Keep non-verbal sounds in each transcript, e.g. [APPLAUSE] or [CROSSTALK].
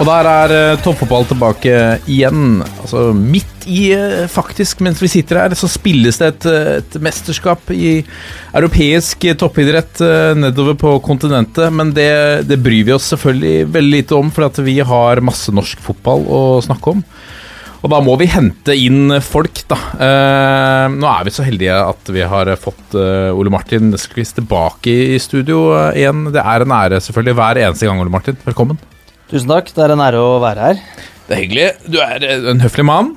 Og der er eh, toppfotball tilbake igjen. Altså midt i, eh, faktisk, mens vi sitter her, så spilles det et, eh, et mesterskap i europeisk toppidrett nedover på kontinentet. Men det, det bryr vi oss selvfølgelig veldig lite om, for vi har masse norsk fotball å snakke om. Og da må vi hente inn folk, da. Nå er vi så heldige at vi har fått Ole Martin Neskvist tilbake i studio igjen. Det er en ære selvfølgelig hver eneste gang, Ole Martin. Velkommen. Tusen takk. Det er en ære å være her. Det er hyggelig. Du er eh, en høflig mann.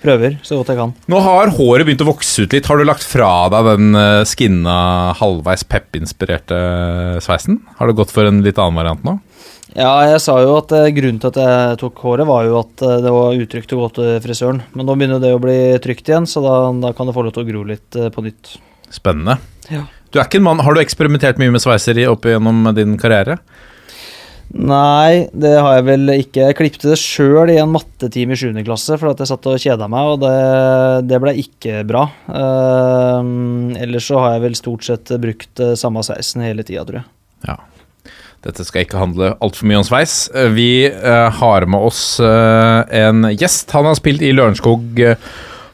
Prøver så godt jeg kan. Nå har håret begynt å vokse ut litt. Har du lagt fra deg den eh, skinna, halvveis pep-inspirerte sveisen? Har du gått for en litt annen variant nå? Ja, jeg sa jo at eh, grunnen til at jeg tok håret, var jo at eh, det var utrygt å gå til frisøren. Men nå begynner det å bli trygt igjen, så da, da kan det få lov til å gro litt eh, på nytt. Spennende. Ja. Du er ikke en mann, Har du eksperimentert mye med sveiser opp gjennom din karriere? Nei, det har jeg vel ikke. Jeg klippte det sjøl i en mattetime i 7. klasse, for at jeg satt og kjeda meg, og det, det ble ikke bra. Uh, ellers så har jeg vel stort sett brukt eh, samme sveisen hele tida, tror jeg. Ja. Dette skal ikke handle altfor mye om sveis. Eh, Vi uh, har med oss uh, en gjest. Han har spilt i Lørenskog,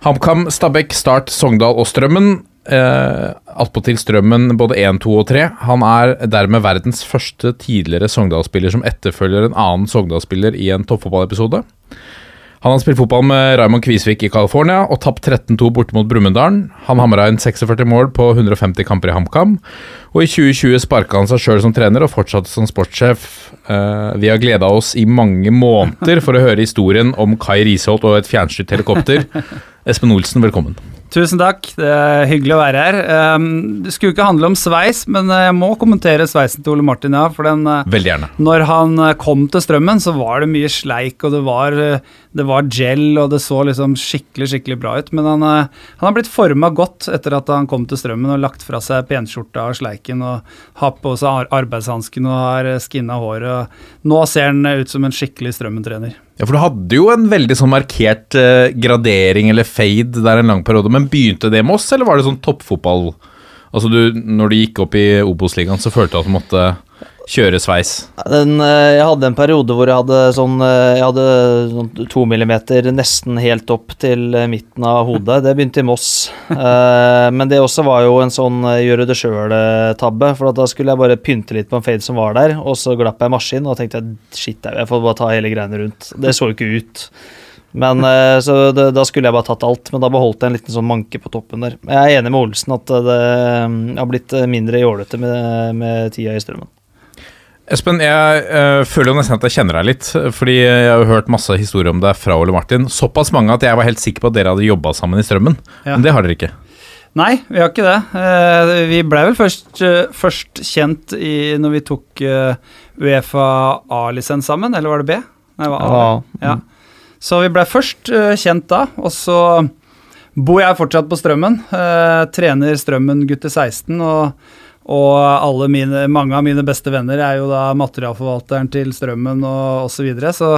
HamKam, Stabæk, Start, Sogndal og Strømmen. Uh, Attpåtil Strømmen både 1, 2 og 3. Han er dermed verdens første tidligere Sogndal-spiller som etterfølger en annen Sogndal-spiller i en toppfotballepisode. Han har spilt fotball med Raymond Kvisvik i California og tapt 13-2 borte mot Brumunddal. Han hamra inn 46 mål på 150 kamper i HamKam. Og i 2020 sparka han seg sjøl som trener og fortsatte som sportssjef. Uh, vi har gleda oss i mange måneder for å høre historien om Kai Risholt og et fjernstyrt helikopter. [LAUGHS] Espen Olsen, velkommen. Tusen takk, det er hyggelig å være her. Um, det skulle ikke handle om sveis, men eh, jeg må kommentere sveisen til Ole Martin, ja. For den, eh, Veldig gjerne. når han eh, kom til Strømmen, så var det mye sleik, og det var, det var gel, og det så liksom skikkelig, skikkelig bra ut. Men han, eh, han har blitt forma godt etter at han kom til Strømmen og lagt fra seg penskjorta og sleiken og har på seg ar- arbeidshansken og har eh, skinna håret. Nå ser han eh, ut som en skikkelig Strømmen-trener. Ja, for du hadde jo en veldig sånn markert gradering eller fade der en lang periode, men begynte det med oss, eller var det sånn toppfotball? Altså du, når du gikk opp i Obos-ligaen, så følte du at du måtte kjøre sveis? Den, eh, jeg hadde en periode hvor jeg hadde sånn eh, Jeg hadde sånn to millimeter nesten helt opp til eh, midten av hodet. Det begynte i Moss. [LAUGHS] Men det også var jo en sånn gjøre det sjøl-tabbe. For da skulle jeg bare pynte litt på en fade som var der, og så glapp jeg maskin og tenkte jeg, shit, jeg får bare ta hele greiene rundt. Det så jo ikke ut. Men Så det, da skulle jeg bare tatt alt, men da beholdt jeg en liten sånn manke på toppen der. Jeg er enig med Olsen at det har blitt mindre jålete med, med tida i strømmen. Espen, jeg eh, føler jo nesten at jeg kjenner deg litt, fordi jeg har jo hørt masse historier om deg fra Ole Martin. Såpass mange at jeg var helt sikker på at dere hadde jobba sammen i Strømmen, Ja. men det har dere ikke. Nei, vi har ikke det. Uh, vi blei vel først, uh, først kjent i, når vi tok Uefa A-lisens sammen, eller var det B? Nei, det var A. Ja. Ja. Så vi blei først kjent da, og så bor jeg fortsatt på Strømmen. eh, trener Strømmen gutter 16, og, og alle mine, mange av mine beste venner er jo da materialforvalteren til Strømmen og osv. Så, videre, så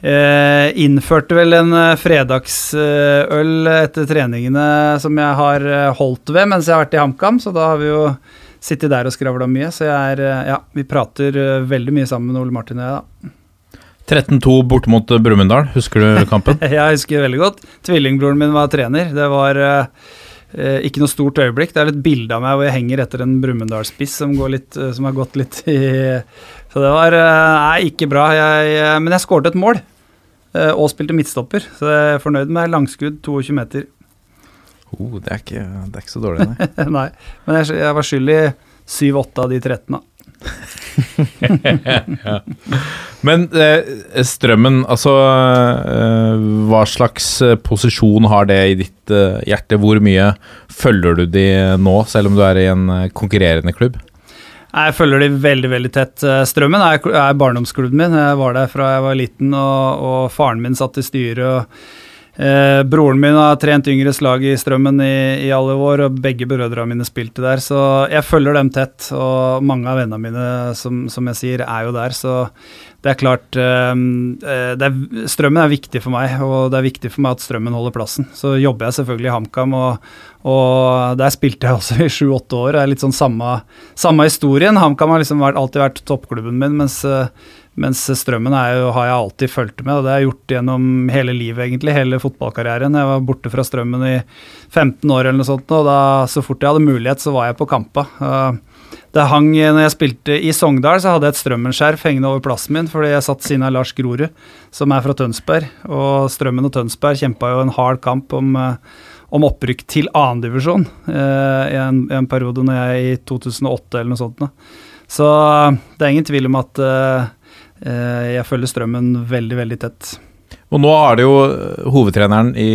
eh, innførte vel en eh, fredagsøl etter treningene som jeg har eh, holdt ved mens jeg har vært i HamKam, så da har vi jo sittet der og skravla mye. Så jeg er, eh, ja, vi prater eh, veldig mye sammen med Ole Martin og jeg, da. 13-2 borte mot eh, Brumunddal, husker du kampen? [LAUGHS] Jeg husker veldig godt. Tvillingbroren min var trener. Det var eh, eh, ikke noe stort øyeblikk. Det er litt bilde av meg hvor jeg henger etter en Brumunddal-spiss som, eh, som har gått litt i Så det var eh, Nei, ikke bra. Jeg, eh, men jeg skåret et mål. eh, Og spilte midtstopper, så jeg er fornøyd med langskudd 22 meter. Oh, det, er ikke, det er ikke så dårlig, nei. [LAUGHS] nei, men jeg, jeg var skyld i 7-8 av de 13, da. [LAUGHS] [LAUGHS] Men eh, strømmen, altså eh, Hva slags eh, posisjon har det i ditt eh, hjerte? Hvor mye følger du de nå, selv om du er i en eh, konkurrerende klubb? Jeg følger de veldig veldig tett. Eh, Strømmen er, er barndomsklubben min. Jeg var der fra jeg var liten, og, og faren min satt i styret. og Eh, broren min har trent yngre slag i Strømmen i, i, alle år, og begge brødrene mine spilte der. Så jeg følger dem tett, og mange av vennene mine, som, som jeg sier, er jo der. Så det er klart eh, eh, det er, Strømmen er viktig for meg, og det er viktig for meg at Strømmen holder plassen. Så jobber jeg selvfølgelig i HamKam, og, og der spilte jeg også [LAUGHS] i sju-åtte år. Det er litt sånn samme, samme historien. HamKam har liksom vært, alltid vært toppklubben min, mens mens strømmen jo, har jeg alltid fulgt med, og det har jeg gjort gjennom hele livet, egentlig. Hele fotballkarrieren. Jeg var borte fra strømmen i 15 år eller noe sånt, og da, så fort jeg hadde mulighet, så var jeg på kampa. Det hang, når jeg spilte i Sogndal, så hadde jeg et Strømmen-skjerf hengende over plassen min, fordi jeg satt siden av Lars Grorud, som er fra Tønsberg. Og Strømmen og Tønsberg kjempa jo en hard kamp om, om opprykk til annendivisjon eh, i, en, en periode når jeg i 2008 eller noe sånt. Så det er ingen tvil om at eh, Eh, jeg følger strømmen veldig, veldig tett. Og nå er det jo eh, hovedtreneren i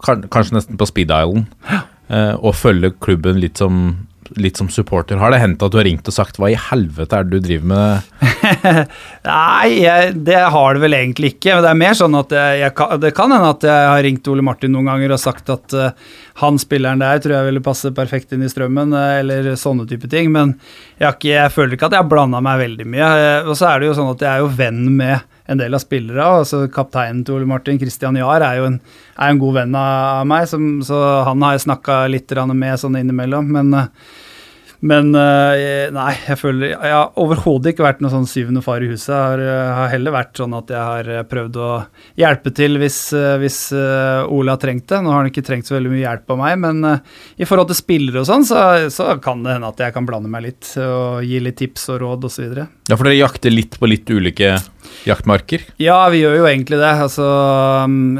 kanskje nesten på speed island, ja. Eh, og følger klubben litt som, litt som supporter. Har det hendt at du har ringt og sagt 'hva i helvete er det du driver med'? [LAUGHS] Nei, jeg, det har det vel egentlig ikke. Men det er mer sånn at jeg, jeg, det kan hende at jeg har ringt Ole Martin noen ganger og sagt at uh, han spilleren der tror jeg ville passe perfekt inn i strømmen, uh, eller sånne type ting. Men jeg, ikke, jeg føler ikke at jeg har blanda meg veldig mye. Uh, og så er det jo sånn at jeg er jo venn med en del av spillere. altså Kapteinen til Ole Martin, Christian Jahr, er jo en, er en god venn av meg, som, så han har jeg snakka litt med sånn innimellom. Men men uh, nei, jeg føler Jeg har overhodet ikke vært noen sånn syvende far i huset. Jeg har, har, heller vært sånn at jeg har eh, prøvd å hjelpe til hvis, hvis Ole har trengt det. Nå har han ikke trengt så veldig mye hjelp av meg, men i forhold til spillere og sånn, så, så, kan det hende at jeg kan blande meg litt og gi litt tips og råd osv. Ja, for dere jakter litt på litt ulike jaktmarker? Ja, vi gjør jo egentlig det. Altså um,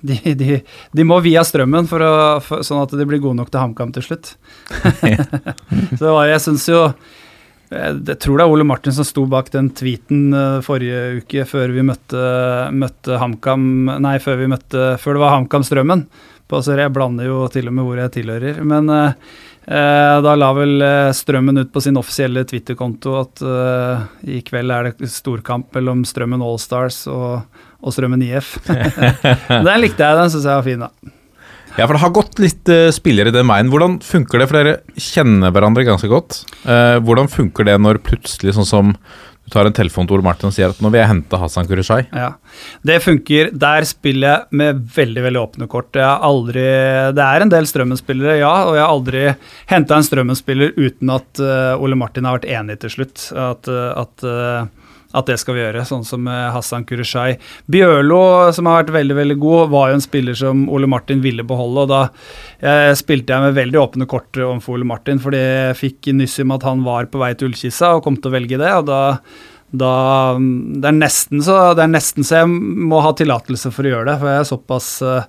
de, de, de, må via strømmen, for å, for, sånn at de blir gode nok til HamKam til slutt. [LAUGHS] så jeg syns jo jeg tror det er Ole Martin som sto bak den tweeten uh, forrige uke, før vi møtte, møtte HamKam Nei, før, vi møtte, før det var HamKam Strømmen. På, så jeg blander jo til og med hvor jeg tilhører. Men uh, uh, da la vel Strømmen ut på sin offisielle Twitter-konto at i kveld er det storkamp mellom Strømmen Allstars og og Strømmen IF. [LAUGHS] den likte jeg, den syns jeg var fin, da. Ja, for det har gått litt uh, spillere i den veien. Hvordan funker det, for dere kjenner hverandre ganske godt. Uh, hvordan funker det når plutselig, sånn som du tar en telefon til Ole Martin og sier at nå vil jeg hente Hassan Kurishai. Ja, det funker. Der spiller jeg med veldig veldig åpne kort. Jeg har aldri, det er en del Strømmen-spillere, ja, og jeg har aldri henta en Strømmen-spiller uten at uh, Ole Martin har vært enig til slutt. At, at at det skal vi gjøre, sånn som Hassan Kureshai. Bjørlo, som har vært veldig veldig god, var jo en spiller som Ole Martin ville beholde. og Da eh, spilte jeg med veldig åpne kort overfor Ole Martin, fordi jeg fikk nyss om at han var på vei til Ullkissa og kom til å velge det. og da, da det, er nesten så, det er nesten så jeg må ha tillatelse for å gjøre det, for jeg er såpass uh,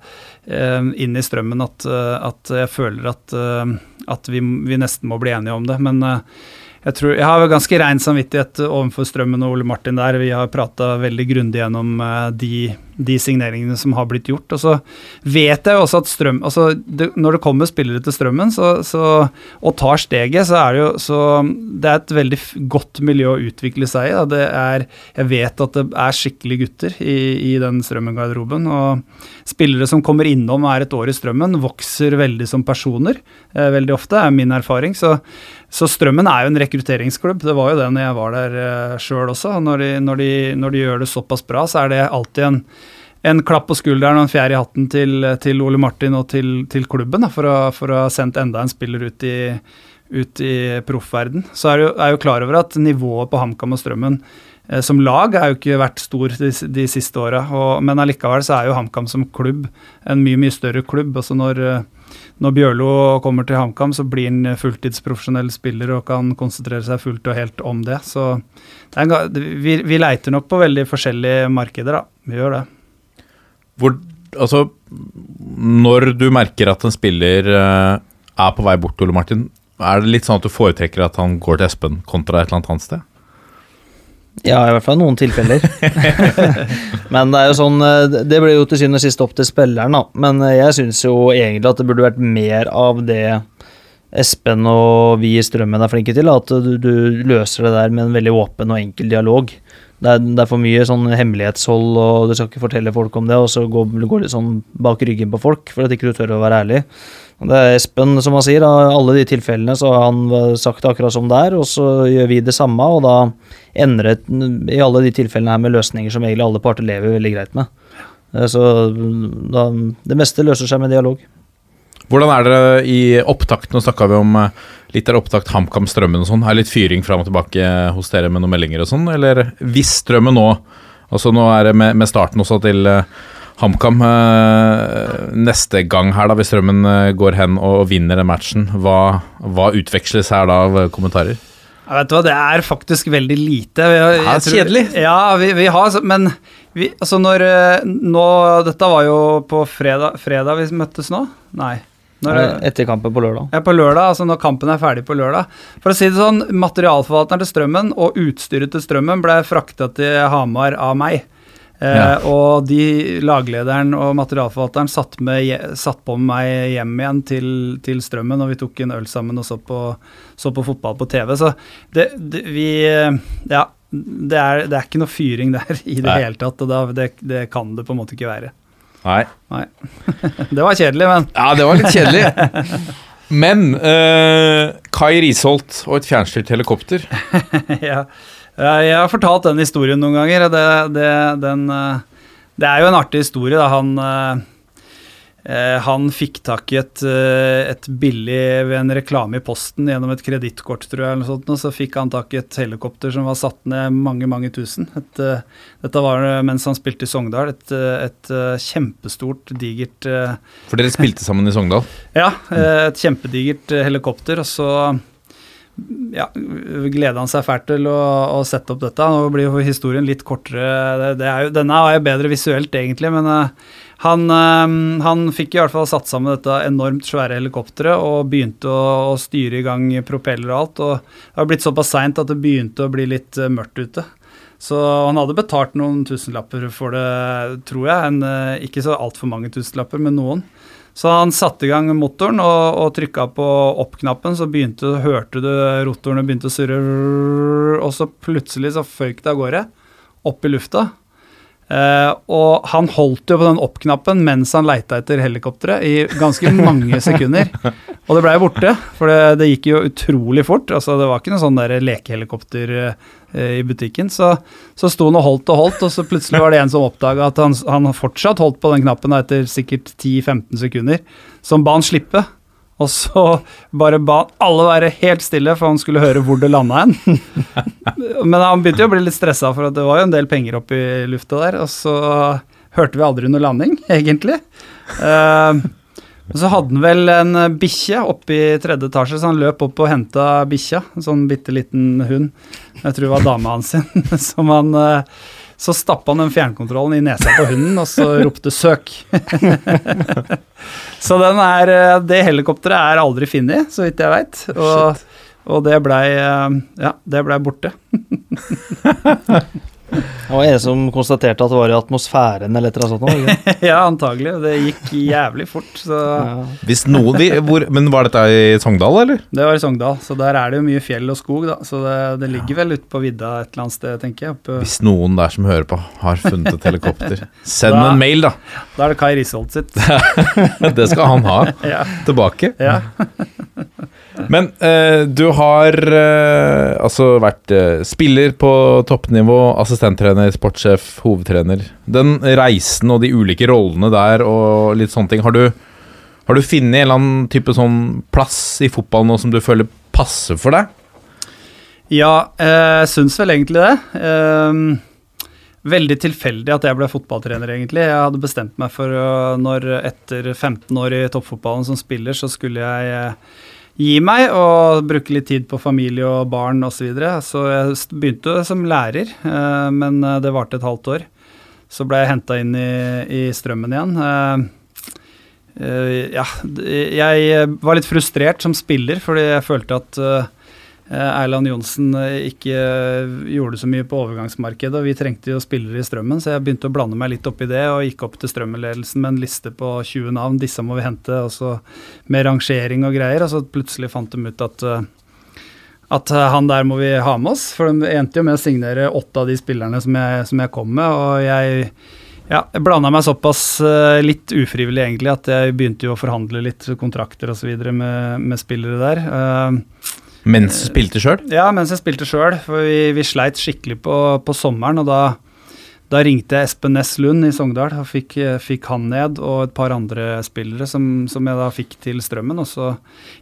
inn i strømmen at, uh, at jeg føler at, at vi, vi, nesten må bli enige om det. Men uh, jeg, tror, jeg har ganske rein samvittighet overfor Strømmen og Ole Martin der. Vi har prata veldig grundig gjennom uh, de, de, signeringene som har blitt gjort. Og så vet jeg jo også at Strøm altså det, Når det kommer spillere til Strømmen så, så, og tar steget, så er det jo så Det er et veldig godt miljø å utvikle seg i. Det er, jeg vet at det er skikkelige gutter i, i den Strømmen-garderoben. Og spillere som kommer innom og er et år i Strømmen, vokser veldig som personer. Eh, veldig ofte, er min erfaring. så så Strømmen er jo en rekrutteringsklubb. Det var jo det når jeg var der uh, sjøl også. Når de, når, de, når de, gjør det såpass bra, så er det alltid en, en klapp på skulderen og en fjær i hatten til, til Ole Martin og til, til klubben da, for, å, for, å, ha sendt enda en spiller ut i, ut i proffverden. Så er jeg jo klar over at nivået på HamKam og Strømmen eh, som lag er jo ikke vært stor de, de siste åra, men allikevel så er jo HamKam som klubb en mye, mye større klubb. altså når uh, når Bjørlo kommer til HamKam, så blir han fulltidsprofesjonell spiller og kan konsentrere seg fullt og helt om det. Så det en, vi, vi, leiter nok på veldig forskjellige markeder, da. Vi gjør det. Hvor, altså, når du merker at en spiller uh, er på vei bort, Ole Martin, Er det litt sånn at du foretrekker at han går til Espen kontra et eller annet annet sted? Ja, i hvert fall noen tilfeller. [LAUGHS] Men det er jo sånn eh, Det blir jo til syvende og sist opp til spilleren, da. Men eh, jeg syns jo egentlig at det burde vært mer av det Espen og vi i Strømmen er flinke til. At du, du løser det der med en veldig åpen og enkel dialog. Det er, det er for mye sånn hemmelighetshold, og du skal ikke fortelle folk om det, og så går det litt sånn bak ryggen på folk for at ikke du tør å være ærlig. Det er Espen som han sier, I alle de tilfellene så har han sagt det akkurat som det er, og så gjør vi det samme, og da ender det i alle de tilfellene her med løsninger som egentlig alle parter lever veldig greit med. Eh, Så da, det meste løser seg med dialog. Hvordan er det i opptakten? Nå snakka vi om eh, litt der opptakt HamKam Strømmen og sånn. Er det litt fyring fram og tilbake hos dere med noen meldinger og sånn, eller hvis Strømmen nå Altså nå er det med, med starten også til eh, HamKam eh, neste gang her, da, hvis Strømmen eh, går hen og vinner den matchen, hva, hva utveksles her da av kommentarer? Jeg vet du hva, det er faktisk veldig lite. Vi har- kjedelig. Ja, vi, vi har Men vi, altså når eh, Nå Dette var jo på fredag, fredag vi møttes nå? Nei. Når, Etter kampen på lørdag. ja, på lørdag, altså når kampen er ferdig på lørdag. For å si det sånn, materialforvalteren til Strømmen og utstyret til Strømmen ble frakta til Hamar av meg. Eh, Ja. Og de, laglederen og materialforvalteren satt, med, satt på meg hjem igjen til, til Strømmen, og vi tok en øl sammen og så på, så på fotball på TV. Så det, det vi eh, Ja. Det er, det er ikke noe fyring der i det Nei. hele tatt, og da, det, det kan det på en måte ikke være. Nei. [LAUGHS] Det var kjedelig, men Ja, det var litt kjedelig. Men eh, Kai Risholt og et fjernstyrt helikopter [LAUGHS] ja. Jeg har fortalt den historien noen ganger. Det, det, den, eh, det er jo en artig historie. Da. Han, eh, eh, han fikk tak i et, et billig ved en reklame i posten gjennom et kredittkort, tror jeg, eller sånt, og så fikk han tak i et helikopter som var satt ned mange, mange tusen. Et, dette var mens han spilte i Sogndal. Et, et kjempestort, digert For dere spilte sammen i Sogndal. ja, et kjempedigert helikopter, og så ja, gleda han seg fælt til å, å sette opp dette. Nå blir jo historien litt kortere. Det, det jo, denne er jo bedre visuelt, egentlig, men uh, han, uh, han fikk i hvert fall satt sammen dette enormt svære helikopteret og begynte å, å styre i gang propeller og alt. Og det har blitt såpass seint at det begynte å bli litt uh, mørkt ute. Så han hadde betalt noen tusenlapper for det, tror jeg. En, ikke så altfor mange tusenlapper, men noen. Så han satte i gang motoren og, og trykka på opp-knappen, så begynte, hørte du rotorene begynte å surre, og så plutselig så føyk det av gårde, opp i lufta. Eh, og han holdt jo på den opp-knappen mens han leita etter helikopteret i ganske mange [LAUGHS] sekunder. Og det blei borte, for det, det gikk jo utrolig fort. Altså, det var ikke noe sånn lekehelikopter eh, i butikken. Så, så sto han og holdt og holdt, og så plutselig var det en som oppdaga at han, han fortsatt holdt på den knappen etter sikkert 10-15 sekunder, som ba han slippe. Og så bare ba han alle være helt stille, for han skulle høre hvor det landa hen. [LAUGHS] Men han begynte jo å bli litt stressa, for det var jo en del penger opp i lufta der. Og så hørte vi aldri noe landing, [LAUGHS] egentlig. Så hadde han vel en bikkje oppe i tredje etasje, så han løp opp og henta bikkja. En sånn bitte liten hund. Jeg tror det var dama hans sin. [LAUGHS] Som han eh, Så stappa han den fjernkontrollen i nesa på hunden, og så ropte 'søk'. [LAUGHS] så den er eh, Det helikopteret er aldri funnet, så vidt jeg veit. Og, og det blei eh, Ja, det blei borte. [LAUGHS] Det var en som konstaterte at det var i atmosfæren eller et eller annet sånt. [LAUGHS] ja, antagelig. Det gikk jævlig fort. Så Ja. Hvis noen vi, hvor, Men var dette i Sogndal, eller? det var i Sogndal. Så der er det jo mye fjell og skog, da. Så det, det ligger vel ute på vidda et eller annet sted, tenker jeg. Oppe. Hvis noen der som hører på, har funnet et helikopter, send Da- en mail, da. Da er det Kai Risholt sitt. [LAUGHS] Det skal han ha [LAUGHS] Ja. tilbake. ja. Men eh, du har eh, altså vært eh, spiller på toppnivå, assistenttrener, sportssjef, hovedtrener. Den reisen og de ulike rollene der og litt sånne ting, har du, har du funnet en eller annen type sånn plass i fotballen nå som du føler passer for deg? Ja, jeg syns vel egentlig det. Ehm, veldig tilfeldig at jeg ble fotballtrener, egentlig. Jeg hadde bestemt meg for når etter 15 år i toppfotballen som spiller, så skulle jeg eh, gi meg og bruke litt tid på familie og barn osv. Så, videre. så jeg begynte som lærer, eh, men eh, det varte et halvt år. Så ble jeg henta inn i, i strømmen igjen. Eh, Ja, jeg var litt frustrert som spiller, fordi jeg følte at Erland Johnsen eh, ikke eh, gjorde så mye på overgangsmarkedet, og vi trengte jo spillere i strømmen, så jeg begynte å blande meg litt opp i det, og gikk opp til strømmenledelsen med en liste på 20 navn, disse må vi hente, og så med rangering og greier, og så plutselig fant de ut at eh, at eh, han der må vi ha med oss, for de endte jo med å signere åtte av de spillerne som jeg, som jeg kom med, og jeg ja, jeg blanda meg såpass eh, litt ufrivillig egentlig at jeg begynte jo å forhandle litt kontrakter osv. Med, med spillere der. Eh, Mens du spilte sjøl? ja, mens jeg spilte sjøl, for vi, vi sleit skikkelig på, på sommeren. Og da, da ringte jeg Espen Næss Lund i Sogndal og fikk, fikk han ned, og et par andre spillere som, som jeg da fikk til Strømmen. Og så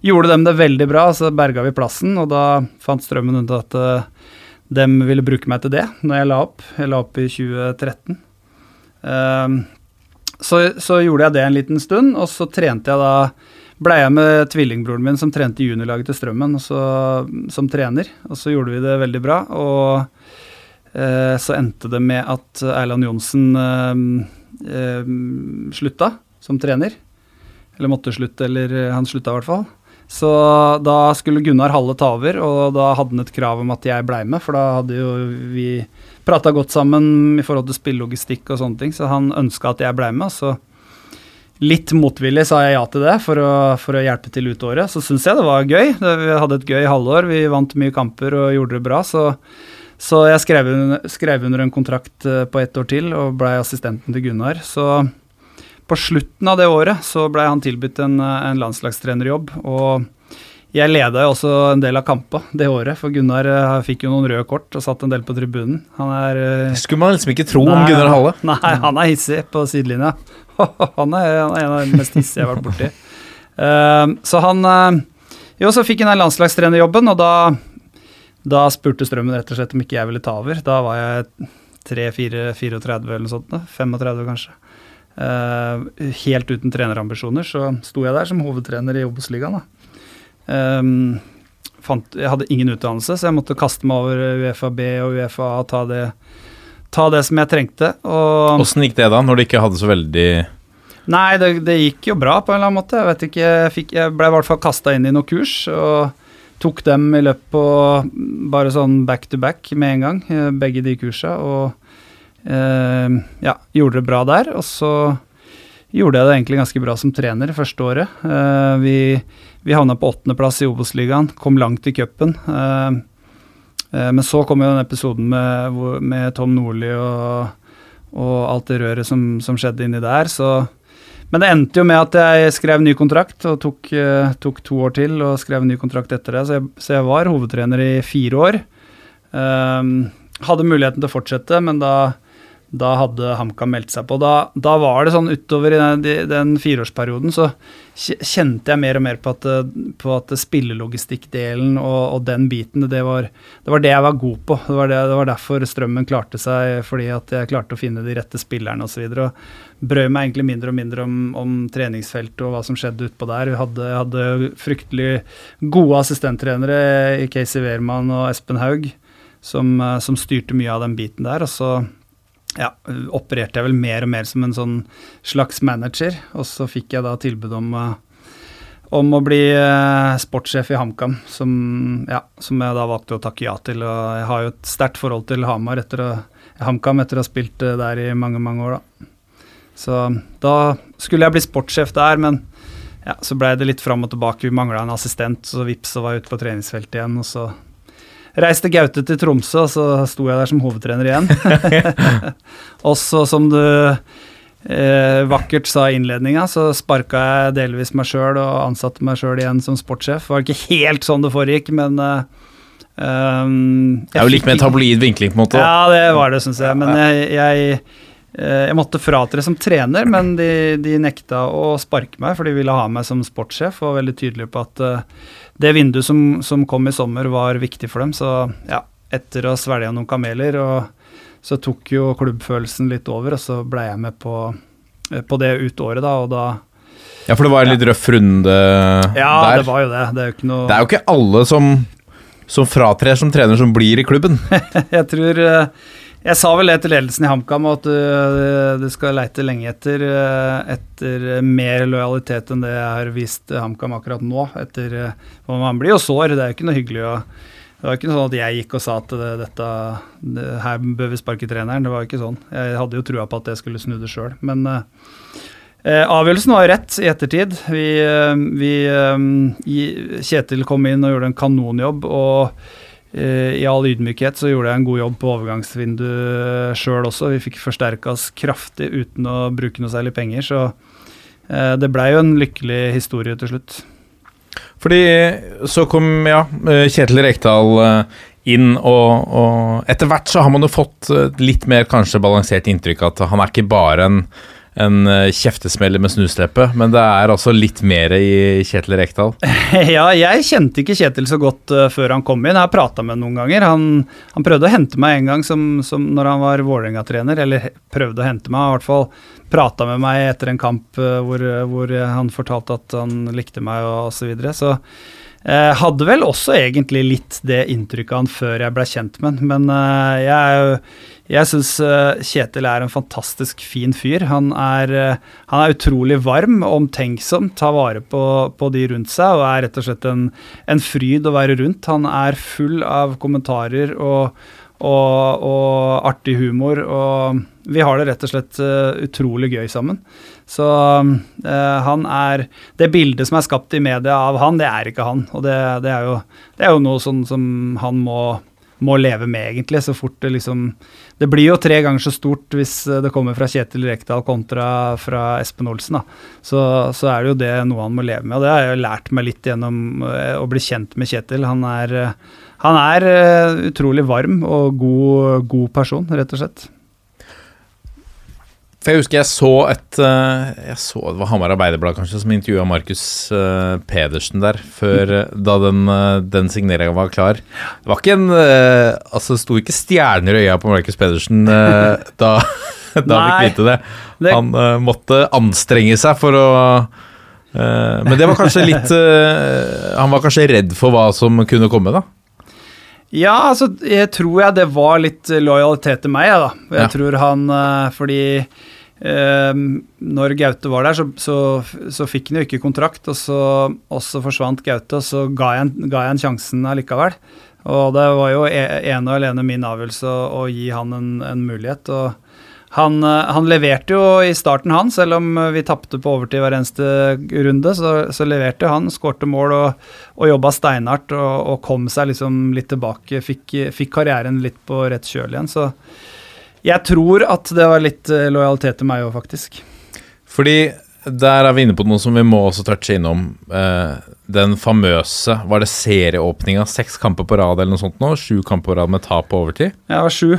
gjorde de det veldig bra, så berga vi plassen, og da fant Strømmen ut at uh, de ville bruke meg til det når jeg la opp. Jeg la opp i 2013. Ehm, så, så gjorde jeg det en liten stund, og så trente jeg da blei jeg med tvillingbroren min som trente i juniorlaget til Strømmen, så, som trener. Og så gjorde vi det veldig bra. Og eh, så endte det med at Erland Johnsen eh, eh, slutta som trener. Eller måtte slutte, eller eh, han slutta i hvert fall. Så da skulle Gunnar Halle ta over, og da hadde han et krav om at jeg blei med, for da hadde jo vi prata godt sammen i forhold til spillelogistikk og sånne ting, så han ønska at jeg blei med. og så Litt motvillig sa jeg ja til det for å, for å hjelpe til ut året. Så syns jeg det var gøy. Vi hadde et gøy halvår. Vi vant mye kamper og gjorde det bra. Så, så jeg skrev, un- skrev under en kontrakt eh, på ett år til og blei assistenten til Gunnar. Så på slutten av det året så blei han tilbudt en, eh, en landslagstrenerjobb. Og jeg leda jo også en del av kampa det året, for Gunnar eh, fikk jo noen røde kort og satt en del på tribunen. Han er Det Skulle man liksom ikke tro om Gunnar Halle. [LAUGHS] Nei, han er hissig på sidelinja. [LAUGHS] han, er, han er en av de mest hissige jeg har vært borti. Uh, så han uh, Jo, så fikk han den landslagstrenerjobben, og da, da spurte Strømmen rett og slett om ikke jeg ville ta over. Da var jeg 3-4-34 eller noe sånt. da. 35 kanskje. Uh, helt uten trenerambisjoner så sto jeg der som hovedtrener i Obos-ligaen. da. Ehm, fant, jeg hadde ingen utdannelse, så jeg måtte kaste meg over UFAB B og UFA og ta det, ta det som jeg trengte. Åssen gikk det da, når du ikke hadde så veldig Nei, det, det gikk jo bra på en eller annen måte. Jeg vet ikke, jeg, fikk, jeg ble i hvert fall kasta inn i noen kurs, og tok dem i løpet på bare sånn back to back med en gang, eh, begge de kursa, og eh, ja, gjorde det bra der. Og så gjorde jeg det egentlig ganske bra som trener første året. Eh, vi, vi havna på åttendeplass i Obos-ligaen, kom langt i cupen. Eh, eh, men så kom jo den episoden med, med Tom Nordli og, og alt det røret som, som skjedde inni der, så men det endte jo med at jeg skrev ny kontrakt, og tok, tok to år til og skrev ny kontrakt etter det. Så jeg, så jeg var hovedtrener i fire år. Ehm, hadde muligheten til å fortsette, men da, da hadde HamKam meldt seg på. Da, da var det sånn utover i den, den fireårsperioden så kjente jeg mer og mer på at, på at spillelogistikkdelen og, og den biten, det var, det var det jeg var god på. Det var, det, det var derfor Strømmen klarte seg, fordi at jeg klarte å finne de rette spillerne osv. Brød meg egentlig mindre og mindre om, om treningsfeltet og hva som skjedde utpå der. Vi hadde, hadde fryktelig gode assistenttrenere i Casey Wehrmann og Espen Haug som, som styrte mye av den biten der. Og så ja, opererte jeg vel mer og mer som en sånn slags manager, og så fikk jeg da tilbud om, om å bli eh, sportssjef i HamKam, som, ja, som jeg da valgte å takke ja til. Og jeg har jo et sterkt forhold til Hamar etter å, HamKam etter å ha spilt eh, der i mange, mange år, da. Så da skulle jeg bli sportssjef der, men ja, så blei det litt fram og tilbake. Vi mangla en assistent, så vips, så var jeg ute på treningsfeltet igjen. Og så reiste Gaute til Tromsø, og så sto jeg der som hovedtrener igjen. [LAUGHS] og så, som du eh, vakkert sa i innledninga, så sparka jeg delvis meg sjøl og ansatte meg sjøl igjen som sportssjef. Var ikke helt sånn det foregikk, men eh, um, Det er jo litt med mer ikke- tabloid vinkling, på en måte. ja, det var det, syns jeg. Men jeg, jeg, eh, jeg måtte fratre som trener, men de, de nekta å sparke meg, for de ville ha meg som sportssjef, og var veldig tydelige på at eh, det vinduet som, som kom i sommer, var viktig for dem. Så ja, etter å svelge noen kameler, og så tok jo klubbfølelsen litt over, og så ble jeg med på, eh, på det ut året, da, og da Ja, for det var en litt røff runde Ja, der. det var jo det. Det er jo ikke noe Det er jo ikke alle som, som fratrer som trener, som blir i klubben. [LAUGHS] jeg tror, eh, Jeg sa vel det til ledelsen i HamKam, at du, du skal leite lenge etter, uh, etter mer lojalitet enn det jeg har vist HamKam akkurat nå. Etter, man blir jo sår, det er jo ikke noe hyggelig å det var ikke sånn at jeg gikk og sa at det, dette, det, her bør vi sparke treneren. Det var jo ikke sånn. Jeg hadde jo trua på at jeg skulle snu det sjøl. Men eh, avgjørelsen var jo rett i ettertid. Vi, vi, Kjetil kom inn og gjorde en kanonjobb. Og i all ydmykhet så gjorde jeg en god jobb på overgangsvinduet sjøl også. Vi fikk forsterka oss kraftig uten å bruke noe særlig penger. Så det blei jo en lykkelig historie til slutt. Fordi så kom ja, Kjetil Rekdal eh, inn, og, og etter hvert så har man jo fått eh, litt mer kanskje balansert inntrykk at han er ikke bare en, en eh, kjeftesmeller med snusleppe, men det er altså litt mer i Kjetil Rekdal? [LAUGHS] Ja, jeg kjente ikke Kjetil så godt uh, før han kom inn. Jeg har prata med ham noen ganger. Han, han, prøvde å hente meg en gang som, som når han var Vålerenga-trener, eller prøvde å hente meg, i hvert fall prata med meg etter en kamp uh, hvor, hvor, han fortalte at han likte meg og osv. Så, videre. så uh, hadde vel også egentlig litt det inntrykket av han før jeg ble kjent med han, men jeg er jo jeg syns uh, Kjetil er en fantastisk fin fyr. Han er, uh, han er utrolig varm, omtenksom, tar vare på, på, de rundt seg og er rett og slett en, en, fryd å være rundt. Han er full av kommentarer og, og, og artig humor, og vi har det rett og slett uh, utrolig gøy sammen. Så han er Det bildet som er skapt i media av han, det er ikke han. Og det, det, er, jo, det er jo noe sånn som han må må leve med, egentlig. Så fort det liksom Det blir jo tre ganger så stort hvis det kommer fra Kjetil Rekdal kontra fra Espen Olsen. Så, så, er det jo det noe han må leve med. Og det har jeg jo lært meg litt gjennom eh, å bli kjent med Kjetil. Han er, eh, han er eh, utrolig varm og god, god person, rett og slett. For jeg husker jeg så et eh, Jeg så Det var Hamar Arbeiderblad kanskje som intervjua Markus uh, Pedersen der, før uh, da den, uh, den signeringa var klar. Det var ikke en Altså, det sto ikke stjerner i øya på Markus Pedersen [LAUGHS] da, da vi kvitte det. Han måtte anstrenge seg for å Men det var kanskje litt Han var kanskje redd for hva som kunne komme, da? Ja, altså, jeg tror jeg det var litt lojalitet til meg, da. Jeg ja. tror han Fordi når Gaute var der, så, så, så, fikk han jo ikke kontrakt, og så, og så forsvant Gaute, og så ga jeg, han sjansen allikevel. Og det var jo e, ene og alene min avgjørelse å, gi han en, en mulighet. og han, han, leverte jo i starten, han, selv om vi tapte på overtid hver eneste runde. Så, så leverte han, skårte mål og, og jobba steinhardt og, og, kom seg liksom litt tilbake. Fikk, fikk karrieren litt på rett kjøl igjen. Så jeg tror at det var litt eh, lojalitet til meg òg, faktisk. Fordi der er vi inne på noe som vi må også touche innom. Eh, den famøse Var det serieåpninga? Seks kamper på rad eller noe sånt nå? Sju kamper på rad med tap på overtid? Ja, det var sju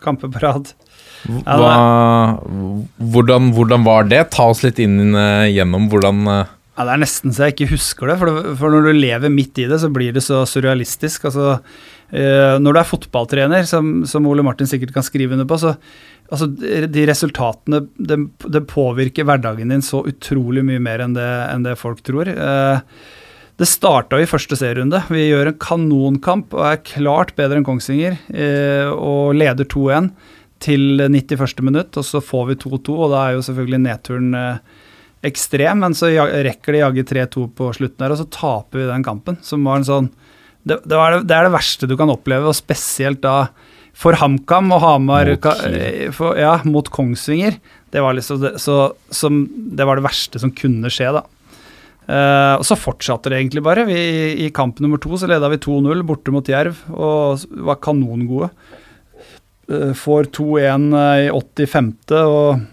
kamper på rad. Hva, hvordan, hvordan, var det? Ta oss litt inn uh, gjennom hvordan ja, Det er nesten så jeg ikke husker det. For, for, når du lever midt i det, så blir det så surrealistisk. Altså, når du er fotballtrener, som, som, Ole Martin sikkert kan skrive under på, så altså, de resultatene det, det, påvirker hverdagen din så utrolig mye mer enn det, enn det folk tror. Uh, det starta i første serierunde. Vi gjør en kanonkamp og er klart bedre enn Kongsvinger uh, og leder 2-1 til 91. minutt, og så får vi 2-2, og da er jo selvfølgelig nedturen ekstrem, men så rekker de jaggu 3-2 på slutten her, og så taper vi den kampen. Som var en sånn det, det, det, det, er det verste du kan oppleve, og spesielt da for HamKam og Hamar mot, eh, for, ja, mot Kongsvinger. Det var, liksom så, som, det var det verste som kunne skje, da. Uh, og så fortsatte det egentlig bare. Vi, I kamp nummer to så leda vi 2-0 borte mot Jerv og var kanongode. Uh, får 2-1 i 85. og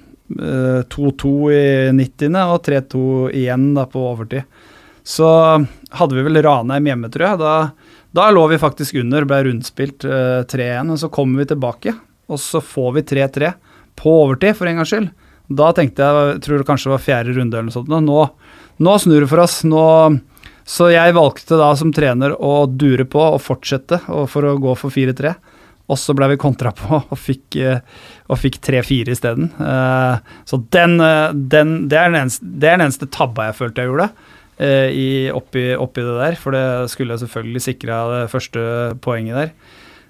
2-2 uh, i 90. og 3-2 igjen da på overtid. Så hadde vi vel Ranheim hjemme, tror jeg. Da, da lå vi faktisk under, ble rundspilt uh, eh, 3-1. Og så kommer vi tilbake, og så får vi 3-3 på overtid, for en gangs skyld. Da tenkte jeg, tror det kanskje var fjerde runde eller noe sånt. Nå, nå snur det for oss. Nå, så jeg valgte da som trener å dure på og fortsette og for å gå for 4-3. Og så ble vi kontra på [LAUGHS] og fikk, eh, fikk 3-4 isteden. Uh, så den, eh, den, det, er den eneste, det er den eneste tabba jeg følte jeg gjorde. Uh, i, oppi, oppi, det der, for det skulle jeg selvfølgelig sikra det første poenget der.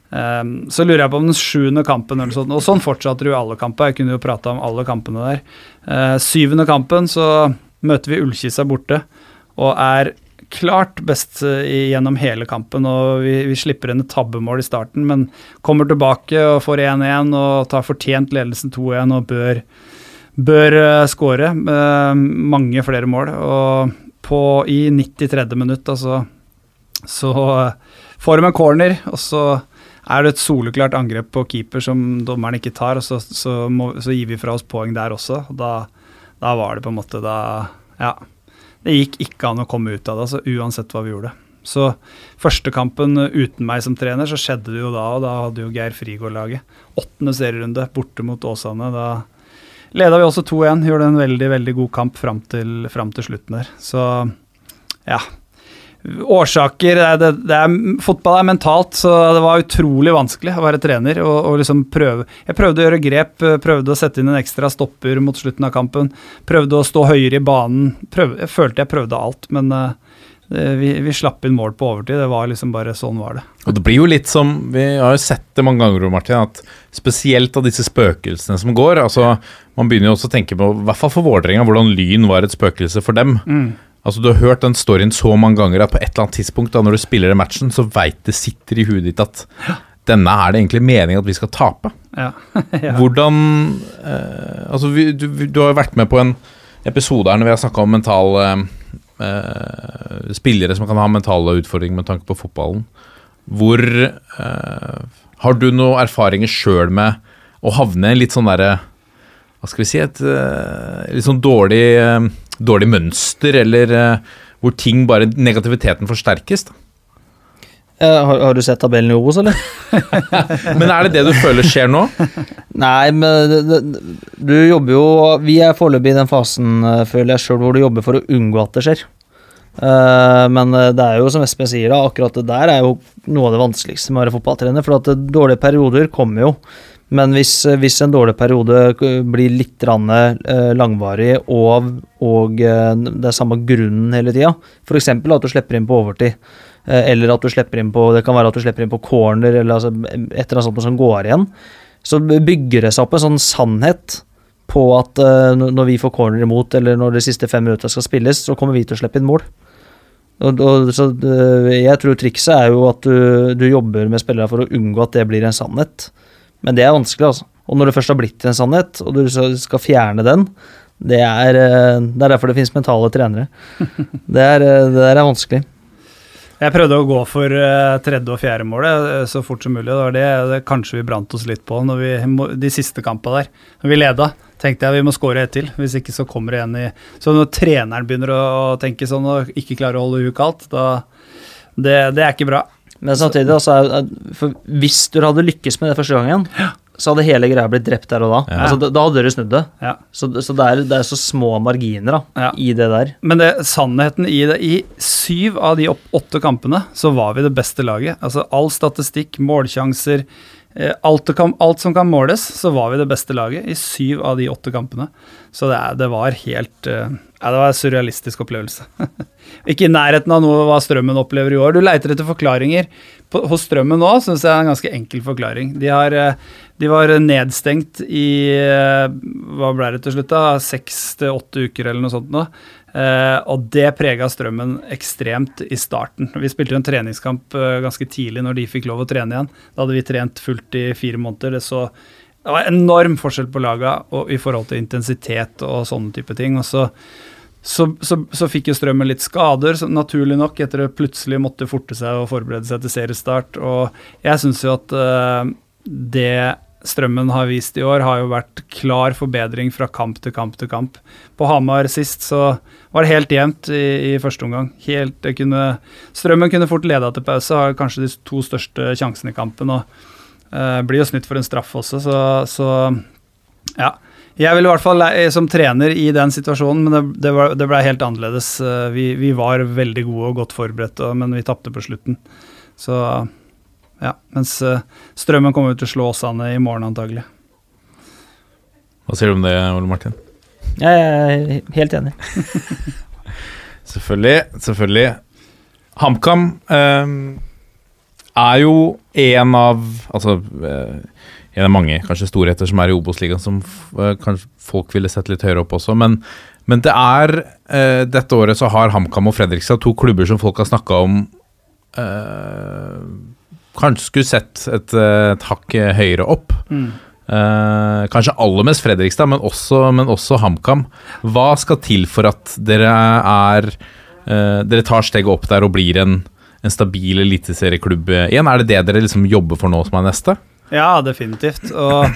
Um, så lurer jeg på om den sjuende kampen eller sånt, og sånn fortsatte jo alle kamper. Jeg kunne jo prata om alle kampene der. Uh, syvende kampen så møter vi Ullkisa borte og er klart best uh, gjennom hele kampen. og Vi, vi slipper inn et tabbemål i starten, men kommer tilbake og får 1-1 og tar fortjent ledelsen 2-1 og bør, bør uh, skåre mange flere mål. Og på, i 93. minutt altså, så får de en corner, og så er det et soleklart angrep på keeper som dommeren ikke tar, og så, så, må, så gir vi fra oss poeng der også. Da, da, var det på en måte da Ja. Det gikk ikke an å komme ut av det, altså, uansett hva vi gjorde. Så første kampen uten meg som trener, så skjedde det jo da, og da hadde jo Geir Frigård laget. Åttende serierunde borte mot Åsane. Da leda vi også 2-1. Gjorde en veldig, veldig god kamp fram til, fram til slutten der. Så ja, årsaker det det, det er, Fotball er mentalt, så det var utrolig vanskelig å være trener. Og, og, liksom prøve Jeg prøvde å gjøre grep, prøvde å sette inn en ekstra stopper mot slutten av kampen. Prøvde å stå høyere i banen. Prøvde, jeg følte jeg prøvde alt, men uh, vi, vi, slapp inn mål på overtid. Det var liksom bare sånn var det. Og det blir jo litt som Vi har jo sett det mange ganger, Martin, at spesielt av disse spøkelsene som går altså Man begynner jo også å tenke på, i hvert fall for Vålerenga, hvordan Lyn var et spøkelse for dem. Mm. Altså Du har hørt den storyen så mange ganger at på et eller annet tidspunkt da når du spiller den matchen, så veit det sitter i huet ditt at denne er det egentlig meningen at vi skal tape. Ja. [LAUGHS] ja. Hvordan eh, Altså, vi, du, du, har jo vært med på en episode her når vi har snakka om mental eh, eh, Spillere som kan ha mentale utfordringer med tanke på fotballen. Hvor eh, Har du noen erfaringer sjøl med å havne i en litt sånn derre Hva skal vi si Et eh, litt sånn dårlig eh, dårlig mønster, eller uh, hvor ting bare Negativiteten forsterkes. da. Har, har, du sett tabellen i Obos, eller? [LAUGHS] men er det det du føler skjer nå? Nei, men det, det, du jobber jo Vi er foreløpig i den fasen, uh, føler jeg sjøl, hvor du jobber for å unngå at det skjer. Uh, men det er jo som Espen sier, da, akkurat det der er jo noe av det vanskeligste med å være fotballtrener. For at dårlige perioder kommer jo. Men hvis, hvis, en dårlig periode blir litt eh, langvarig, og, og eh, det er samme grunnen hele tida, f.eks. at du slipper inn på overtid, eh, eller at du slipper inn på det kan være at du slipper inn på corner, eller altså et eller annet sånt som går igjen, så bygger det seg opp en sånn sannhet på at når vi får corner imot, eller når de siste fem minuttene skal spilles, så kommer vi til å slippe inn mål. Og, og, så jeg tror trikset er jo at du, du jobber med spillere for å unngå at det blir en sannhet. Men det er vanskelig, altså. Og når det først har blitt en sannhet, og du skal fjerne den, det er, eh, det er derfor det finnes mentale trenere. [LAUGHS] Det er, eh, det er vanskelig. Jeg prøvde å gå for uh, tredje og fjerde målet så fort som mulig. Det var det, det kanskje vi brant oss litt på når vi, de siste kampene der. Når vi leda, tenkte jeg vi må skåre ett til. Hvis ikke så kommer det en i Så når treneren begynner å, tenke sånn og ikke klarer å holde huet kaldt, da det, det er ikke bra. Men samtidig, altså, for hvis du hadde lykkes med det første gangen, så hadde hele greia blitt drept der og da. Ja. Altså, da, da, hadde dere snudd det. Ja. Så, så det, er, det, er, så små marginer da, ja. i det der. Men det, sannheten i det I syv av de åtte kampene så var vi det beste laget. Altså All statistikk, målsjanser, eh, alt, kan, alt, som kan måles, så var vi det beste laget i syv av de åtte kampene. Så det, det var helt uh, ja, det var en surrealistisk opplevelse. [LAUGHS] ikke i nærheten av noe hva Strømmen opplever i år. Du leiter etter forklaringer. På, hos Strømmen nå syns jeg er en ganske enkel forklaring. De, har, eh, de var nedstengt i eh, hva ble det til slutt, da? Seks til åtte uker eller noe sånt. nå. Eh, og det prega Strømmen ekstremt i starten. Vi spilte jo en treningskamp uh, ganske tidlig når de fikk lov å trene igjen. Da hadde vi trent fullt i fire måneder. Det så det var enorm forskjell på laga og, i forhold til intensitet og sånne type ting. Og så, så, så, så fikk jo Strømmen litt skader, naturlig nok, etter å plutselig måtte forte seg og forberede seg til seriestart. Og jeg syns jo at uh, det Strømmen har vist i år, har jo vært klar forbedring fra kamp til kamp til kamp. På Hamar sist så var det helt jevnt i, i første omgang. Helt, kunne, strømmen kunne fort leda til pause, har kanskje de to største sjansene i kampen. og Uh, blir jo snytt for en straff også, så, så ja. Jeg vil i hvert fall som trener i den situasjonen, men det, det, var, ble helt annerledes. Uh, vi, vi, var veldig gode og godt forberedt, men vi tapte på slutten. Så ja. Mens uh, Strømmen kommer til å slå Åsane i morgen, antagelig. Hva sier du om det, Ole Martin? Jeg er helt enig. [LAUGHS] selvfølgelig. Selvfølgelig. HamKam. eh, er jo en av Altså eh, en av mange kanskje storheter som er i Obos-ligaen, som eh, kanskje folk ville sett litt høyere opp også. Men, men det er eh, Dette året så har HamKam og Fredrikstad to klubber som folk har snakka om eh, Kanskje skulle sett et, eh, et hakk høyere opp. Eh, kanskje aller mest Fredrikstad, men også, men også HamKam. Hva skal til for at dere er eh, Dere tar steget opp der og blir en, en stabil eliteserieklubb igjen? Er det det dere liksom jobber for nå som er neste? Ja, definitivt. Og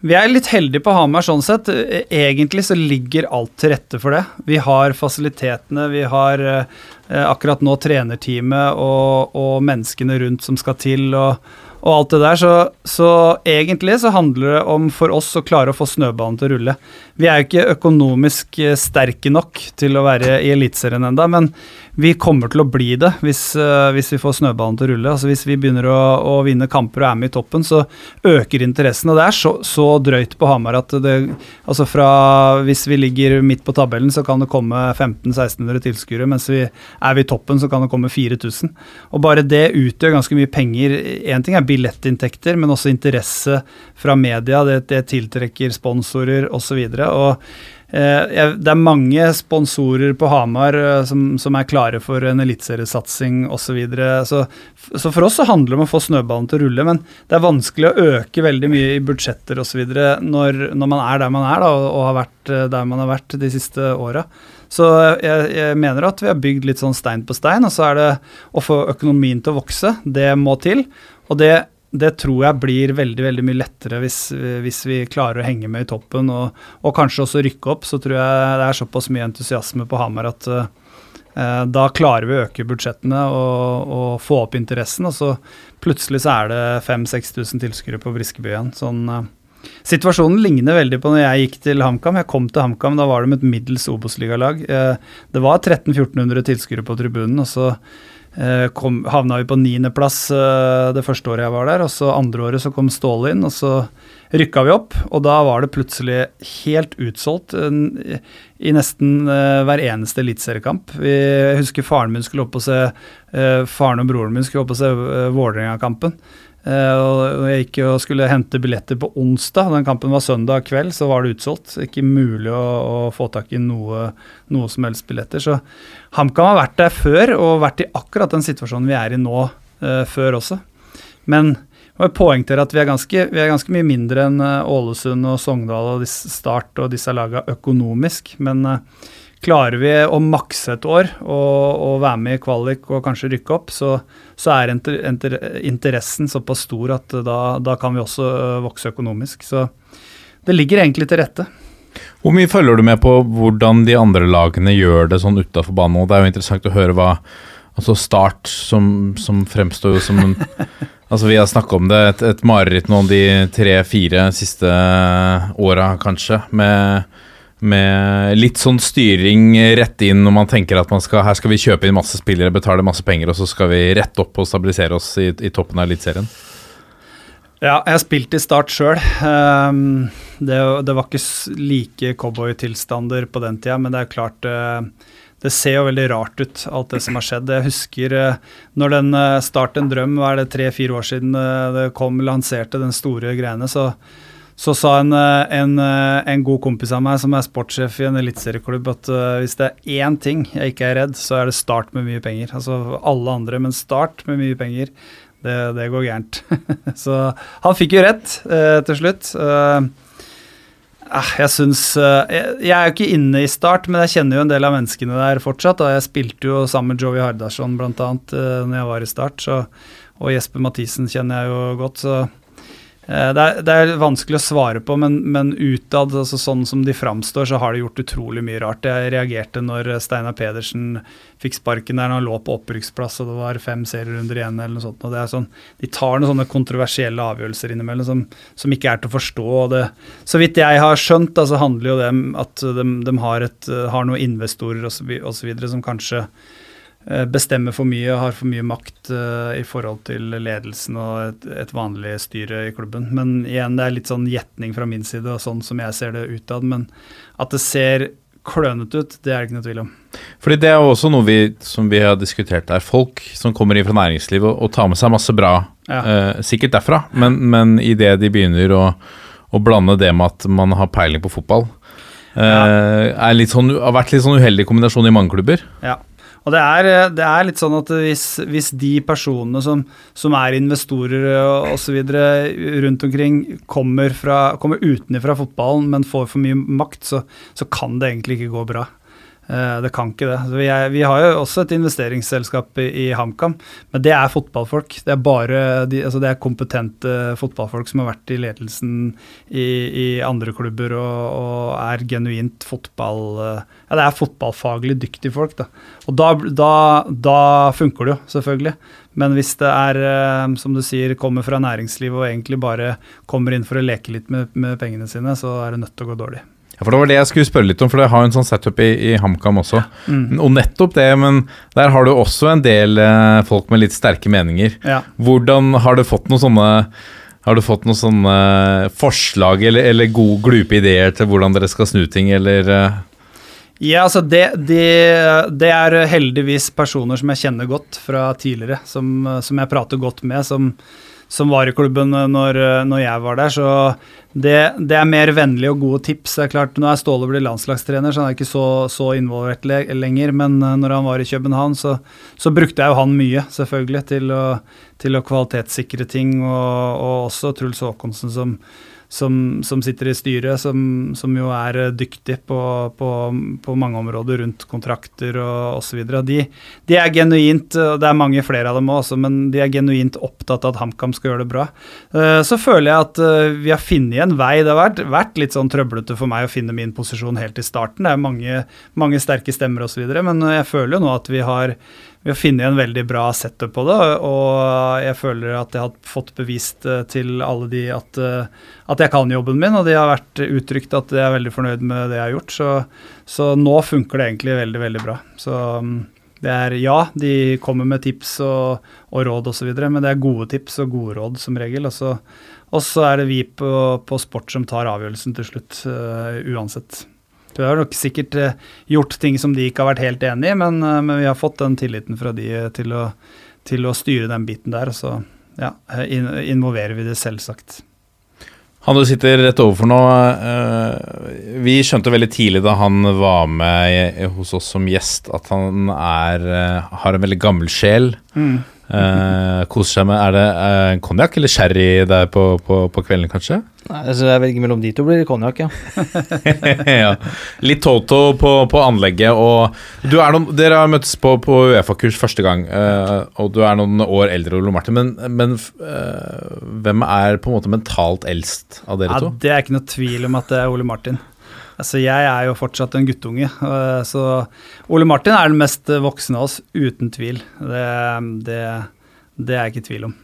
vi er litt heldige på Hamar sånn sett. Egentlig så ligger alt til rette for det. Vi har fasilitetene, vi har eh, akkurat nå trenerteamet og, og, menneskene rundt som skal til. og og alt det der. Så, så, egentlig så handler det om for oss å klare å få snøbanen til å rulle. Vi er jo ikke økonomisk eh, sterke nok til å være i Eliteserien enda, men vi kommer til å bli det hvis, uh, hvis, vi får snøballen til å rulle. Altså Hvis vi begynner å, å, vinne kamper og er med i toppen, så øker interessen. Og det er så, så drøyt på Hamar at det Altså fra Hvis vi ligger midt på tabellen, så kan det komme 1500-1600 tilskuere, mens vi er vi i toppen, så kan det komme 4000. Og bare det utgjør ganske mye penger. Én ting er billettinntekter, men også interesse fra media. Det, det tiltrekker sponsorer osv. Og, så og Eh, det er mange sponsorer på Hamar eh, som, som er klare for en eliteseriesatsing osv. Så, så Så for oss så handler det om å få snøballen til å rulle, men det er vanskelig å øke veldig mye i budsjetter osv. Når, når man er der man er da, og har vært eh, der man har vært de siste åra. Så jeg, jeg, mener at vi har bygd litt sånn stein på stein, og så er det å få økonomien til å vokse. Det må til. Og det det tror jeg blir veldig veldig mye lettere hvis, hvis vi klarer å henge med i toppen og, og, kanskje også rykke opp. Så tror jeg det er såpass mye entusiasme på Hamar at uh, da klarer vi å øke budsjettene og, og, få opp interessen. Og så plutselig så er det 5000-6000 tilskuere på Briskeby igjen. Sånn, uh, situasjonen ligner veldig på når jeg gikk til HamKam. Jeg kom til HamKam, da var med et middels Obos-ligalag. Uh, det var 1300-1400 tilskuere på tribunen. og så kom, havna vi på niendeplass uh, det første året jeg var der. og så Andre året så kom Ståle inn, og så rykka vi opp. Og da var det plutselig helt utsolgt uh, i nesten hver eneste eliteseriekamp. Jeg husker faren min skulle opp og se faren og broren min skulle opp og se Vålerenga-kampen. Uh, og jeg gikk og skulle hente billetter på onsdag. Den kampen var søndag kveld, så var det utsolgt. Ikke mulig å, å få tak i noe, noe, som helst billetter. Så HamKam har vært der før, og vært i akkurat den situasjonen vi er i nå, uh, før også. Men jeg poengtere at vi er, ganske, vi er ganske mye mindre enn uh, Ålesund og Sogndal og Start og disse lagene økonomisk. Men Klarer vi å makse et år og, og, være med i kvalik og kanskje rykke opp, så, så er inter, inter, interessen såpass stor at da, da, kan vi også øh, vokse økonomisk. Så det ligger egentlig til rette. Hvor mye følger du med på hvordan de andre lagene gjør det sånn utafor banen? Det er jo interessant å høre hva altså Start, som, som fremstår jo som en [LAUGHS] Altså Vi har snakka om det, et, et mareritt nå de tre-fire siste åra, kanskje. med med litt sånn styring rett inn når man tenker at man skal, her skal vi kjøpe inn masse spillere, betale masse penger, og så skal vi rette opp og stabilisere oss i, i toppen av Eliteserien? Ja, jeg har spilt i Start sjøl. Um, det, det, var ikke like cowboytilstander på den tida, men det er klart uh, det ser jo veldig rart ut, alt det som har skjedd. Jeg husker uh, når den uh, Start en drøm, hva er det tre-fire år siden det kom, lanserte den store greiene, så så sa en, eh, en, eh, en, god kompis av meg som er sportssjef i en eliteserieklubb, at uh, hvis det er én ting jeg ikke er redd, så er det Start med mye penger. Altså alle andre, men Start med mye penger, det, det går gærent. [LAUGHS] så han fikk jo rett eh, til slutt. Eh, jeg syns eh, jeg, er jo ikke inne i Start, men jeg kjenner jo en del av menneskene der fortsatt. Og jeg spilte jo sammen med Joey Hardarson bl.a. Uh, når jeg var i Start, så, og Jesper Mathisen kjenner jeg jo godt. så Eh, det er, det er, vanskelig å svare på, men, men utad, altså sånn som de framstår, så har de gjort utrolig mye rart. Jeg reagerte når Steinar Pedersen fikk sparken der han lå på opprykksplass og det var fem serierunder igjen. eller noe sånt. Og det er sånn, De tar noen sånne kontroversielle avgjørelser innimellom som, som ikke er til å forstå. det, Så vidt jeg har skjønt, altså handler jo det om at de, de har, et, har, noen investorer osv. som kanskje Eh, bestemmer for mye og har for mye makt uh, i forhold til ledelsen og et, et, vanlig styre i klubben. Men igjen, det er litt sånn gjetning fra min side og sånn som jeg ser det utad. Men at det ser klønete ut, det er det ikke noe tvil om. Fordi det er også noe vi, som vi har diskutert der. Folk som kommer inn fra næringslivet og, og tar med seg masse bra, Ja. eh, sikkert derfra, men, men idet de begynner å, å blande det med at man har peiling på fotball, eh, er litt sånn, har vært litt sånn uheldig kombinasjon i mange klubber. Ja. Og det er, det er litt sånn at hvis, hvis de personene som, som er investorer og osv. rundt omkring, kommer, fra, kommer utenfra fotballen, men får for mye makt, så, så kan det egentlig ikke gå bra. Eh, Det kan ikke det. Vi, er, vi har jo også et investeringsselskap i, i HamKam, men det er fotballfolk. Det er bare de, altså det er kompetente fotballfolk som har vært i ledelsen i, i andre klubber og, og er genuint fotball... eh, Ja, det er fotballfaglig dyktige folk, da. Og da, da, da funker det jo, selvfølgelig. Men hvis det er, eh, som du sier, kommer fra næringslivet og egentlig bare kommer inn for å leke litt med, med pengene sine, så er det nødt til å gå dårlig. Ja, for Det var det jeg skulle spørre litt om, for det har jo en sånn setup i, i HamKam også. Mm. Og nettopp det, men der har du også en del eh, folk med litt sterke meninger. Ja. Hvordan har du fått noen sånne har du fått noen sånne forslag eller, eller gode, glupe ideer til hvordan dere skal snu ting, eller eh, Ja, altså det, det, det er heldigvis personer som jeg kjenner godt fra tidligere, som, som jeg prater godt med, som, som var i klubben når, når jeg var der. Så det, det er mer vennlige og gode tips. Det er klart, Nå er Ståle blitt landslagstrener, så han er ikke så, så involvert le lenger. Men eh, når han var i København, så, så brukte jeg jo han mye, selvfølgelig, til å, til å kvalitetssikre ting. Og, og også Truls Håkonsen, som, som, som sitter i styret, som, som jo er eh, dyktig på, på, på mange områder rundt kontrakter og osv. De, de er genuint, og det er mange flere av dem også, men de er genuint opptatt av at HamKam skal gjøre det bra. Eh, Så føler jeg at eh, vi har funnet en vei. Det har vært, vært litt sånn trøblete for meg å finne min posisjon helt i starten. Det er mange, mange sterke stemmer osv., men jeg føler jo nå at vi har vi har funnet en veldig bra setup på det, og jeg føler at jeg har fått bevist eh, til alle de at, eh, at jeg kan jobben min, og de har vært uttrykt at de er veldig fornøyd med det jeg har gjort. Så, så nå funker det egentlig veldig, veldig bra. Så mm, det er ja, de kommer med tips og, og råd osv., men det er gode tips og gode råd som regel. Og så, og så er det vi på, på sport som tar avgjørelsen til slutt, uh, uansett. Vi har nok sikkert eh, gjort ting som de ikke har vært helt enig i, men, eh, men vi har fått den tilliten fra de eh, til å, til å styre den biten der. Så ja, in involverer vi det selvsagt. Han du sitter rett overfor nå, vi skjønte veldig tidlig da han var med hos oss som gjest, at han er, har en veldig gammel sjel. Eh, koser seg med Er det konjakk eller sherry der på, på, på kvelden, kanskje? Nei, så jeg velger mellom de to, blir det konjakk, ja. [LAUGHS] ja. Litt Toto på, på anlegget, og du er noen, dere har møttes på, på Uefa-kurs første gang, uh, og du er noen år eldre, Ole Martin, men, men uh, hvem er på en måte mentalt eldst av dere Ja, to? det er ikke noe tvil om at det er Ole Martin. Altså, jeg er jo fortsatt en guttunge, øh, så Ole Martin er den mest voksne av oss, uten tvil. Det, det, det er jeg ikke i tvil om.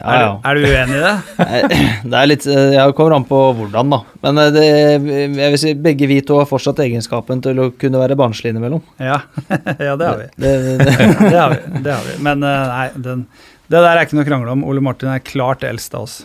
Ja, Er, du, er du uenig i det? [LAUGHS] [CLEARS THROAT] Det er litt eh, Jeg kommer an på hvordan, da. Men eh, det, jeg vil si begge vi to har fortsatt egenskapen til å kunne være barnslige innimellom. Ja, [LAUGHS] ja det har vi. Det, det, Det [LAUGHS] har vi. Det har vi. Men øh, nei, den, det der er ikke noe å krangle om. Ole Martin er klart eldst av oss.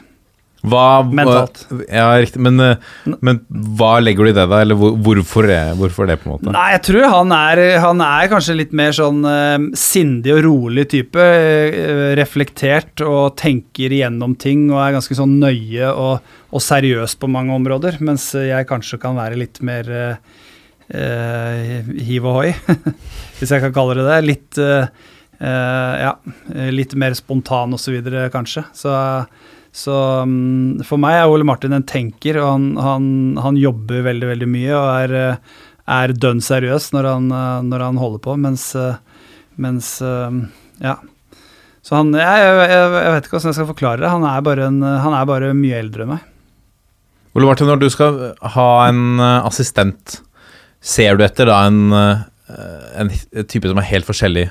Hva, Mentalt. Ja, riktig. Men, eh, men hva legger du i det, da? Eller hvorfor, det, hvorfor det, på en måte? Nei, jeg tror han er, han er kanskje litt mer sånn uh, sindig og rolig type. Uh, reflektert og tenker igjennom ting og er ganske sånn nøye og, og seriøs på mange områder. Mens jeg kanskje kan være litt mer uh, hiv og hoi, [LAUGHS] hvis jeg kan kalle det det. Litt ja, litt mer spontan osv., kanskje. Så så um, for meg er Ole Martin en tenker, og han, han, han jobber veldig, veldig mye og er, eh, er dønn seriøs når han, eh, når han holder på, mens, eh, mens Ja. Så han jeg, jeg, jeg vet ikke hvordan jeg skal forklare det. Han er en, han er bare mye eldre enn meg. Ole Martin, når du skal ha en assistent, ser du etter da en, en type som er helt forskjellig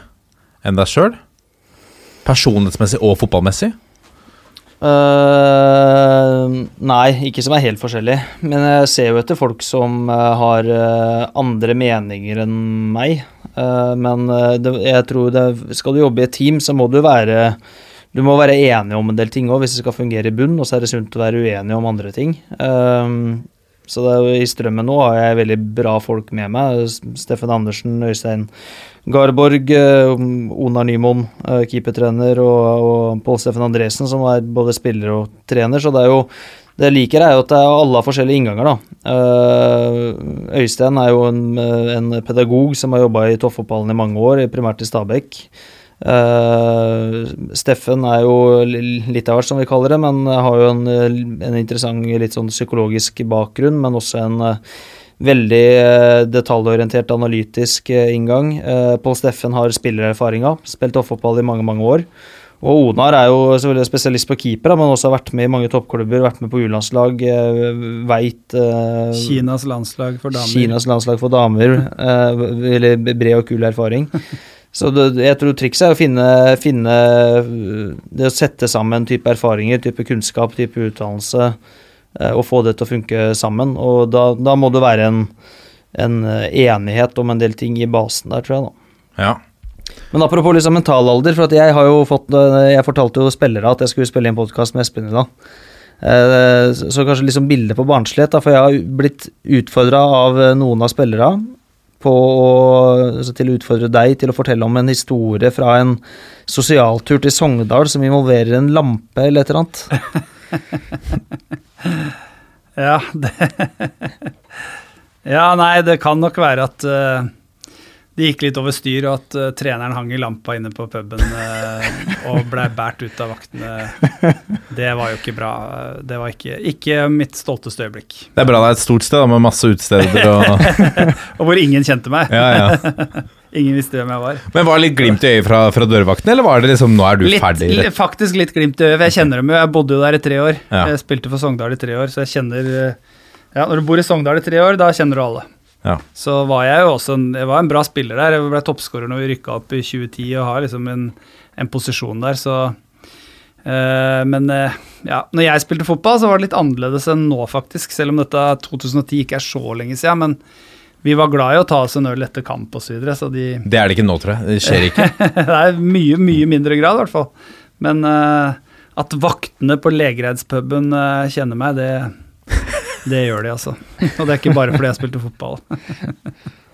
enn deg sjøl? Personlighetsmessig og fotballmessig? Eh, nei, ikke som er helt forskjellig. Men jeg ser jo etter folk som uh, har uh, andre meninger enn meg. Men det, jeg tror det, skal du jobbe i et team, så må du være du må være enig om en del ting òg, hvis det skal fungere i bunn. Og så er det sunt å være uenig om andre ting. Så det i Strømmen nå har jeg veldig bra folk med meg. Steffen Andersen, Øystein Garborg, Ona Onar Nymoen, eh, keepertrener, og, og Pål Steffen Andresen, som er både spiller og trener. Så det er jo det jeg liker, er jo at det er alle har forskjellige innganger, da. Eh, Øystein er jo en, en pedagog som har jobba i toppfotballen i mange år, primært i Stabæk. Uh, Steffen er jo litt av hvert, som vi kaller det, men har jo en, en interessant litt sånn psykologisk bakgrunn, men også en eh, veldig eh, detaljorientert, analytisk eh, inngang. Uh, Pål Steffen har spillererfaringa, spilt toppfotball i mange, mange år. Og Onar er jo selvfølgelig spesialist på keeper, men også har vært med i mange toppklubber, vært med på U-landslag, veit eh, Kinas landslag for damer. Kinas landslag for damer. Eller bred og kul erfaring. [LAUGHS] Så det, jeg tror trikset er å finne, finne eh, Det å sette sammen type erfaringer, type kunnskap, type utdannelse, eh, og få det til å funke sammen. Og da, da må det være en, en eh, enighet om en del ting i basen der, tror jeg. da. Ja. Men apropos liksom mentalalder, for at jeg har jo fått eh, Jeg fortalte jo spillere at jeg skulle spille inn podkast med Espen i dag. Eh, Så kanskje liksom bildet på barnslighet, for jeg har blitt utfordra av eh, noen av spillere på å, altså til å utfordre deg til å fortelle om en historie fra en sosialtur til Sogndal som involverer en lampe eller et eller annet. [LAUGHS] [LAUGHS] Ja, det Ja, nei, det kan nok være at uh, det gikk litt over styr, og at uh, treneren hang i lampa inne på puben uh, og blei båret ut av vaktene. Det var jo ikke bra. Det var ikke, ikke mitt stolteste øyeblikk. Det er bra det er et stort sted da, med masse utesteder og [LAUGHS] Og hvor ingen kjente meg. ja, ja. Ingen visste hvem jeg var. Men var det litt glimt i øyet fra, fra dørvakten, eller var det liksom nå er du Litt, ferdig? faktisk litt glimt i øyet, for jeg kjenner dem jo. Jeg bodde jo der i tre år. Ja. Jeg spilte for Sogndal i tre år, så jeg kjenner eh, Ja, når du bor i Sogndal i tre år, da kjenner du alle. Ja. Så var jeg jo også en, jeg var en bra spiller der. Jeg ble toppskårer når vi rykka opp i 2010 og har liksom en, en posisjon der, så eh, Men eh, ja, når jeg spilte fotball, så var det litt annerledes enn nå, faktisk. Selv om dette 2010 ikke er så lenge siden. Men vi var glad i å ta oss en øl etter kamp osv., så, videre, så de Det er det ikke nå, tror jeg. Det skjer ikke. [LAUGHS] det er mye, mye mindre grad, i hvert fall. Men uh, at vaktene på Legereidspuben uh, kjenner meg, det, det gjør de, altså. [LAUGHS] Og det er ikke bare fordi jeg spilte fotball. [LAUGHS]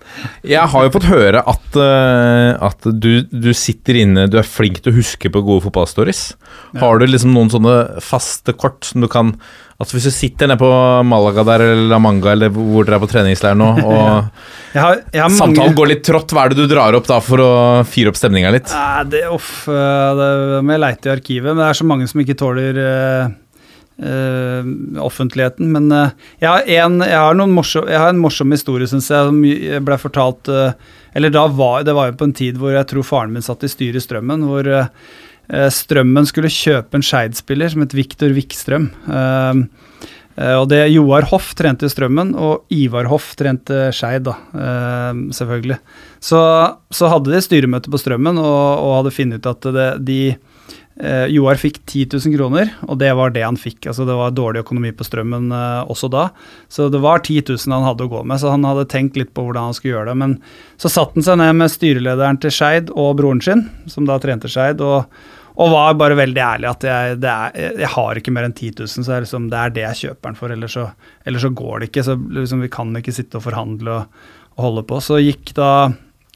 Jeg har jo fått høre at, eh, at du, du sitter inne Du er flink til å huske på gode fotballstories. Har du liksom noen sånne faste kort som du kan Altså Hvis du sitter nede på Malaga der eller La Manga eller hvor dere er på treningsleir nå, [LAUGHS] og Jeg har, jeg har mange samtalen går litt trått, hva er det du drar opp da for å fyre opp stemninga litt? Nei, det, off, eh, det må jeg leite i arkivet, men det er så mange som ikke tåler eh, eh, offentligheten. Men eh, jeg, har en, jeg, har morsom, jeg har en morsom historie, syns jeg, som ble fortalt Eller da var, det var jo på en tid hvor jeg tror faren min satt i styret i Strømmen, hvor Strømmen skulle kjøpe en Skeid-spiller som het Viktor Wikstrøm. Eh, eh, og det Joar Hoff trente Strømmen, og Ivar Hoff trente Skeid, da, eh, selvfølgelig. Så, så hadde de styremøte på Strømmen og, og hadde funnet ut at det, de eh, Joar fikk 10 000 kroner, og det var det han fikk. Altså Det var dårlig økonomi på Strømmen eh, også da, så det var 10 000 han hadde å gå med. Så han hadde tenkt litt på hvordan han skulle gjøre det. Men så satte han seg ned med styrelederen til Skeid og broren sin, som da trente Skeid, og, og var bare veldig ærlig at jeg, er, jeg har ikke mer enn 10 000, så liksom, det er det jeg kjøper den for, ellers så, ellers så går det ikke. Så liksom, vi kan ikke sitte og forhandle og, og holde på. Så gikk da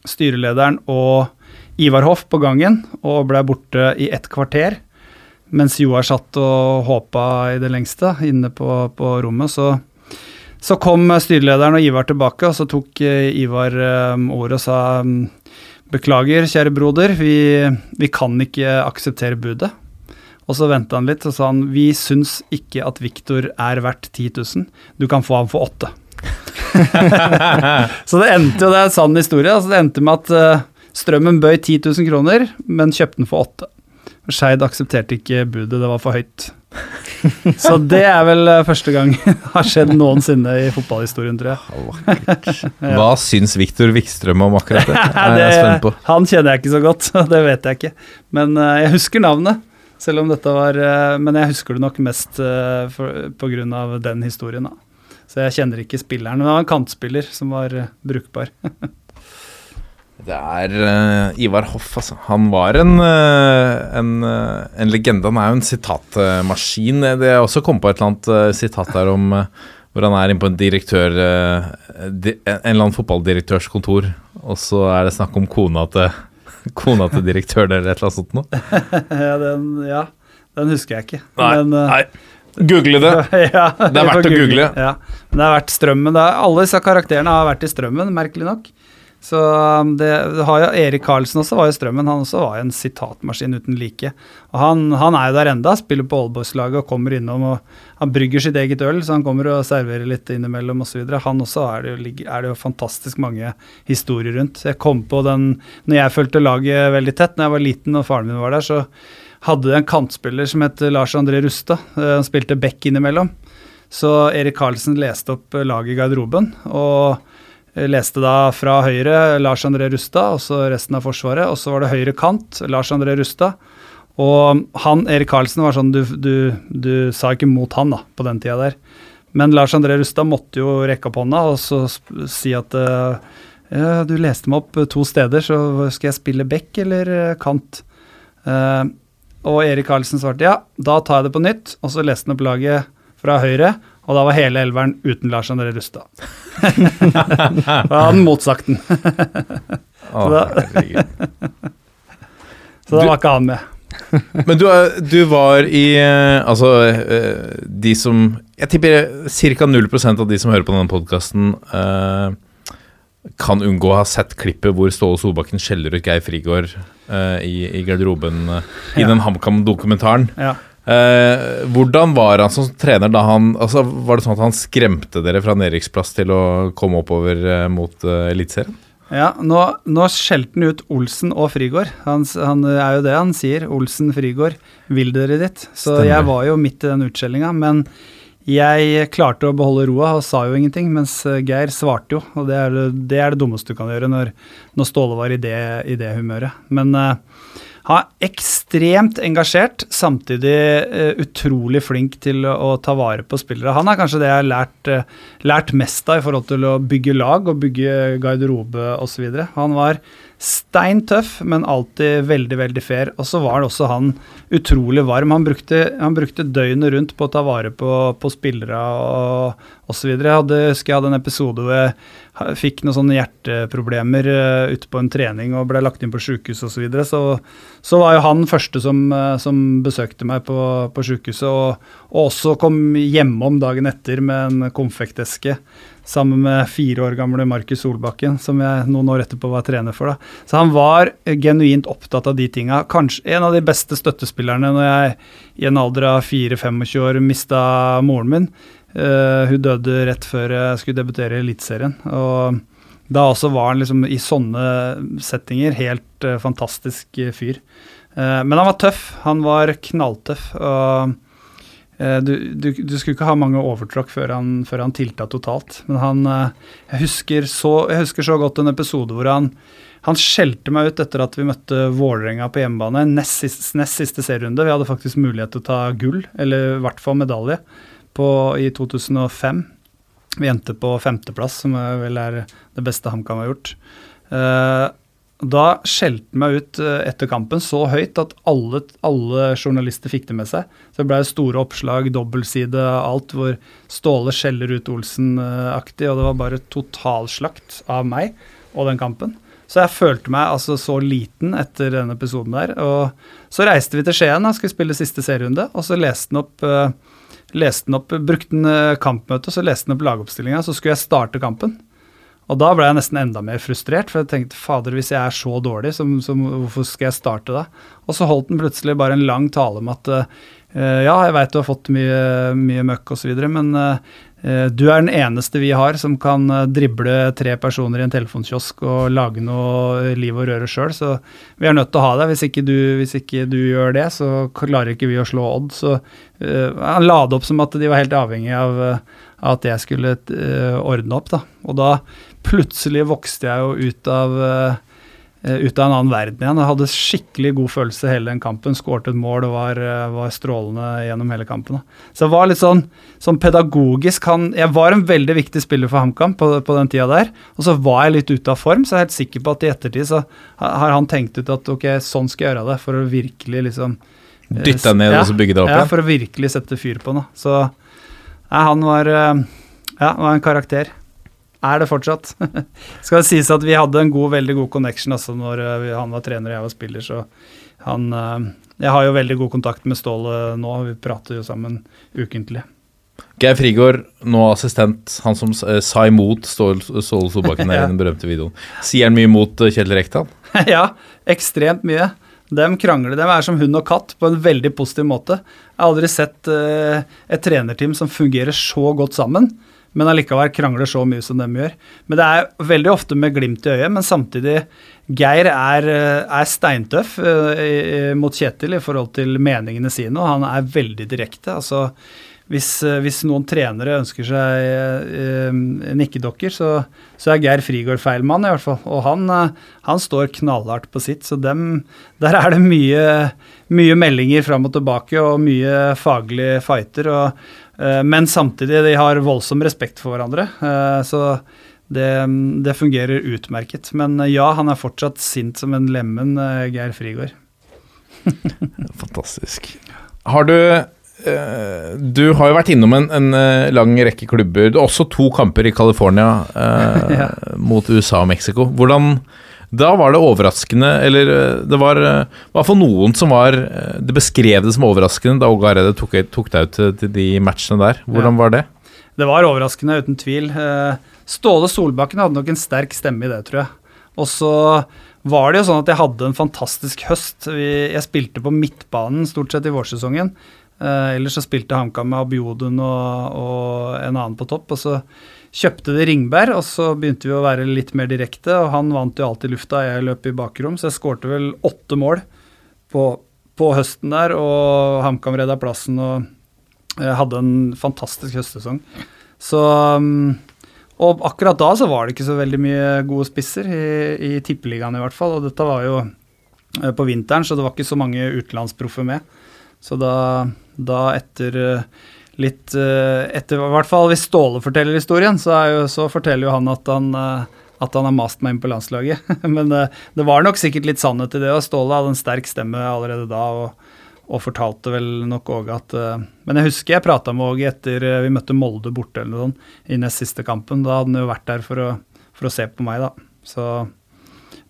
styrelederen og Ivar Hoff på gangen og ble borte i ett kvarter. Mens Joar satt og håpa i det lengste inne på, på rommet, så, så kom styrelederen og Ivar tilbake, og så tok eh, Ivar um, ordet og sa mm, beklager, kjære broder, vi, vi kan ikke akseptere budet. Og så venta han litt og sa han, vi syns ikke at Viktor er verdt 10 000, du kan få ham for åtte. [LAUGHS] Så det endte jo, det er en sann historie, altså det endte med at eh, Strømmen bøy 10 000 kroner, men kjøpte den for åtte. Skeid aksepterte ikke budet, det var for høyt. [LAUGHS] Så det er vel eh, første gang [LAUGHS] det har skjedd noensinne i fotballhistorien, tror jeg. Hva syns Viktor Wikstrøm om akkurat det? [LAUGHS] Jeg Det- Han kjenner jeg ikke så godt, det vet jeg ikke. Men eh, jeg husker navnet, selv om dette var eh, Men jeg husker det nok mest uh, for, på grunn av den historien, da. Så jeg kjenner ikke spilleren, men det var en kantspiller som var brukbar. Det er uh, Ivar Hoff, altså. Han var en, uh, en, uh, en legende. Han er jo en sitatmaskin. Det er også kommet på et eller annet sitat der om hvor han er inne på en direktør di, En eller annen fotballdirektørs kontor, og så er det snakk om kona til [LAUGHS] Kona til direktøren eller et eller annet sånt noe. [LAUGHS] Ja, den, ja, den husker jeg ikke. Nei, Men, nei. Google det. [LAUGHS] ja, Det er verdt å google. Ja, men det har vært strømmen. Er, alle disse karakterene har vært i strømmen, merkelig nok. Så um, det, har jo Erik Karlsen også var jo strømmen. Han også var jo en sitatmaskin uten like. Og han, han er jo der enda, spiller på Oldboys-laget og kommer innom og han brygger sitt eget øl, så han kommer og serverer litt innimellom osv. Han også er det, jo, er det jo fantastisk mange historier rundt. Jeg kom på den når jeg fulgte laget veldig tett, når jeg var liten og faren min var der, så hadde de en kantspiller som het Lars André Rustad. Eh, Han spilte back innimellom. Så Erik Karlsen leste opp laget i garderoben. og leste da fra høyre Lars André Rustad, og så resten av Forsvaret. Og så var det høyre kant Lars André Rustad. Og han, Erik Karlsen, var sånn du, du, du sa ikke mot han da, på den tida der. Men Lars André Rustad måtte jo rekke opp hånda og så si at eh, ja, du leste meg opp eh, to steder, så skal jeg spille back eller eh, kant? Uh, og Erik Karlsen svarte ja, da tar jeg det på nytt. Og så leste han opp laget fra høyre, og da var hele elveren uten Lars André Rustad. [LAUGHS] da hadde han motsagt den, da- [LAUGHS] så da [LAUGHS] var ikke han med. Men du, du var i eh, Altså, eh, de som Jeg tipper ca. 0% av de som hører på denne podkasten, kan unngå å ha sett klippet hvor Ståle Solbakken skjeller ut Geir Frigård eh, i, i garderoben eh, i Ja. den HamKam-dokumentaren. Ja. Eh, hvordan var han som trener da han altså Var det sånn at han skremte dere fra nedrykksplass til å komme oppover eh, mot eh, Eliteserien? Ja, nå, nå skjelte han ut Olsen og Frigård. Han, han er jo det han sier. Olsen, Frigård, vil dere dit? Så Stemmer. jeg var jo midt i den utskjellinga. Men jeg klarte å beholde roa og sa jo ingenting, mens eh, Geir svarte jo. Og det er det, det, er det dummeste du kan gjøre når, når Ståle var i det, i det humøret. Men eh, han er ekstremt engasjert, samtidig eh, utrolig flink til å, ta vare på spillere. Han er kanskje det jeg har lært, eh, lært mest av i forhold til å bygge lag og bygge garderobe osv. Han var stein tøff, men alltid veldig, veldig fair. Og så var det også han utrolig varm. Han brukte, han brukte døgnet rundt på å ta vare på, på spillere og osv. Jeg hadde, husker jeg hadde en episode hvor jeg fikk noen sånne hjerteproblemer uh, ute på en trening og ble lagt inn på sjukehus osv. Så, videre. så så var jo han første som, uh, som besøkte meg på, på sjukehuset, og, og også kom hjemom dagen etter med en konfekteske sammen med fire år gamle Markus Solbakken, som jeg noen år etterpå var trener for. da. Så han var genuint opptatt av de tinga. Kanskje en av de beste støttespillerne når jeg i en alder av 4-25 år mista moren min. Uh, hun døde rett før jeg skulle debutere i Eliteserien. Og da også var han liksom i sånne settinger helt uh, fantastisk fyr. Uh, men han var tøff. Han var knalltøff. og du, du, du skulle ikke ha mange overtråkk før han, før han tilta totalt. Men han eh, jeg, husker så, jeg husker så godt en episode hvor han han skjelte meg ut etter at vi møtte Vålerenga på hjemmebane. Nest, nest siste serierunde. Vi hadde faktisk mulighet til å ta gull, eller i hvert fall medalje, på, i 2005. Vi endte på femteplass, som vel er det beste HamKam har gjort. Eh, da skjelte han meg ut eh, etter kampen så høyt at alle, alle journalister fikk det med seg. Så det ble store oppslag, dobbeltside, alt hvor Ståle skjeller ut Olsen-aktig, og det var bare totalslakt av meg og den kampen. Så jeg følte meg altså så liten etter den episoden der. Og så reiste vi til Skien, da, skulle spille siste serierunde, og så leste han opp eh, den opp, brukte han kampmøtet, så leste han opp lagoppstillinga, så skulle jeg starte kampen. Og da ble jeg nesten enda mer frustrert, for jeg tenkte fader, hvis jeg er så dårlig, så, så hvorfor skal jeg starte da? Og så holdt den plutselig bare en lang tale om at uh, ja, jeg veit du har fått mye, mye møkk osv., men uh, du er den eneste vi har som kan drible tre personer i en telefonkiosk og lage noe liv og røre sjøl, så vi er nødt til å ha deg. Hvis hvis ikke du gjør det, så klarer ikke vi å slå Odd. Så uh, han la det opp som at de var helt avhengig av av at jeg skulle ordne opp. da. Og da plutselig vokste jeg jo ut av eh, ut av en annen verden igjen. Jeg hadde skikkelig god følelse hele den kampen. Skåret et mål og var, eh, var strålende gjennom hele kampen. Så jeg var litt sånn, sånn pedagogisk han, Jeg var en veldig viktig spiller for HamKam på, på den tida der. Og så var jeg litt ute av form, så jeg er helt sikker på at i ettertid så har han tenkt ut at ok, sånn skal jeg gjøre det, for å virkelig liksom eh, Dytte deg ned ja, og så bygge deg opp ja, for å virkelig sette fyr på den. Så ja, han var Ja, det var en karakter. Er det fortsatt. [LAUGHS] Skal det sies at vi hadde en god, veldig god connection altså når eh, han var trener og jeg var spiller, så han eh, Jeg har jo veldig god kontakt med Ståle nå, vi prater jo sammen ukentlig. Geir Frigård, nå assistent, han som eh, sa imot Ståle Solbakken [LAUGHS] Ja. i den berømte videoen. Sier han mye imot Kjell Rekdal? [LAUGHS] ja, ekstremt mye. Dem krangler. Dem er som hund og katt på en veldig positiv måte. Jeg har aldri sett et trenerteam som fungerer så godt sammen, men allikevel krangler så mye som dem gjør. Men det er veldig ofte med glimt i øyet, men samtidig Geir er, eh, er steintøff eh, mot Kjetil i forhold til meningene sine, og han er veldig direkte. altså hvis, eh, hvis noen trenere ønsker seg eh, nikkedokker, så, så er Geir Frigård feil mann, i hvert fall. Og han, han står knallhardt på sitt, så dem, der er det mye, mye meldinger fram og tilbake og mye faglige fighter. Og, men samtidig, de har voldsom respekt for hverandre. eh, så det, det fungerer utmerket. Men eh, ja, han er fortsatt sint som en lemen, eh, Geir Frigård. [LAUGHS] Fantastisk. Har du eh, Du har jo vært innom en, en eh, lang rekke klubber. Du har også to kamper i California eh, [LAUGHS] Ja. mot USA og Mexico. Hvordan Da var det overraskende, eller eh, det var eh, i hvert fall noen som var eh, Det beskrev det som overraskende da Åge Hareide tok, tok deg ut til, til de matchene der. Hvordan var det? Det var overraskende, uten tvil. Eh, Ståle Solbakken hadde nok en sterk stemme i det, tror jeg. Og så var det jo sånn at jeg hadde en fantastisk høst. Jeg spilte på midtbanen stort sett i vårsesongen. Eh, ellers så spilte HamKam med Abiodun og, og en annen på topp. Og så kjøpte det Ringberg, og så begynte vi å være litt mer direkte. Og han vant jo alltid lufta, jeg løp i bakrom, så jeg skårte vel åtte mål på, på høsten der. Og HamKam redda plassen og jeg hadde en fantastisk høstsesong. Så um, Og akkurat da så var det ikke så veldig mye gode spisser, i, i tippeligaen i hvert fall. Og dette var jo eh, på vinteren, så det var ikke så mange utenlandsproffer med. Så da, da etter eh, litt eh, Etter i hvert fall hvis Ståle forteller historien, så, jo, så forteller jo han at han eh, at han har mast meg inn på landslaget. [LAUGHS] Men det, det var nok sikkert litt sannhet i det, og Ståle hadde en sterk stemme allerede da. og og fortalte vel nok Åge at Men jeg husker jeg prata med Åge etter vi møtte Molde borte eller noe sånt i nest siste kampen. Da hadde han jo vært der for å, for å se på meg, da. Så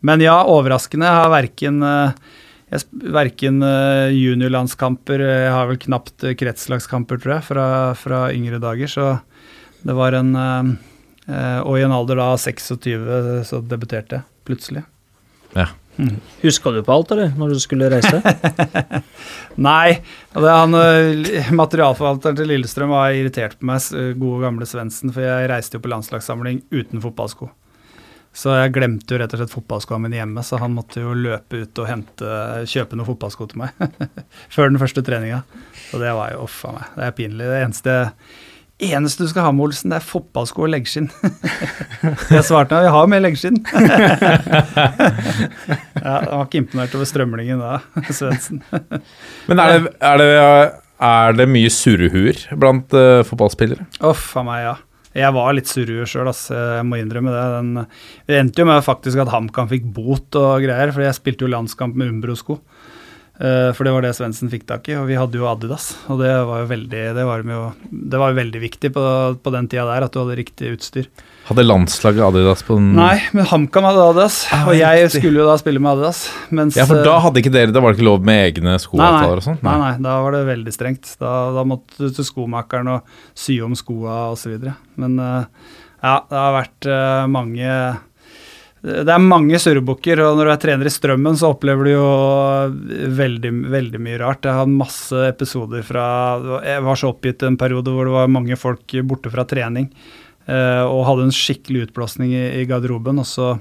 Men ja, overraskende. Jeg har verken sp- verken eh, juniorlandskamper Jeg har vel knapt eh, kretslagskamper, tror jeg, fra, fra yngre dager. Så det var en eh, eh, Og i en alder da av 26 så debuterte jeg plutselig. Huska du på alt, eller, når du skulle reise? [LAUGHS] Nei. Det, han, materialforvalteren til Lillestrøm var irritert på meg, gode gamle Svendsen, for jeg reiste jo på landslagssamling uten fotballsko. Så jeg glemte jo rett og slett fotballskoene mine hjemme, så han måtte jo løpe ut og hente, kjøpe noen fotballsko til meg [LAUGHS] før den første treninga. Og det var jo uff a meg. Det er pinlig. Det eneste, eneste du skal ha med Olsen, det er fotballsko og leggskinn. [LAUGHS] jeg svarte ja, vi har med leggskinn. [LAUGHS] ja, han var ikke imponert over strømlingen da, Svendsen. Men er det, er det, er det mye surrehuer blant uh, fotballspillere? Uff a meg, ja. Jeg var litt surrue sjøl, jeg må innrømme det. Den, det endte jo med faktisk at HamKam fikk bot og greier, for jeg spilte jo landskamp med Umbro-sko. Eh, for det var det Svendsen fikk tak i, og vi hadde jo Adidas. Og det var jo veldig, det var jo, det var jo veldig viktig på, på den tida der, at du hadde riktig utstyr. Hadde landslaget Adidas på den Nei, men HamKam hadde Adidas, og jeg skulle jo da spille med Adidas. Mens, Ja, for da eh, hadde ikke dere Da var det ikke lov med egne Nei, nei, skoavtaler og sånn? nei, nei, da var det veldig strengt. Da, da måtte du til skomakeren og sy om skoa osv. Men eh, ja, det har vært mange Det er mange surrebukker, og når du er trener i Strømmen, så opplever du jo veldig, veldig mye rart. Jeg har masse episoder fra Jeg var så oppgitt en periode hvor det var mange folk borte fra trening, eh, og hadde en skikkelig utblåsning i, garderoben. og så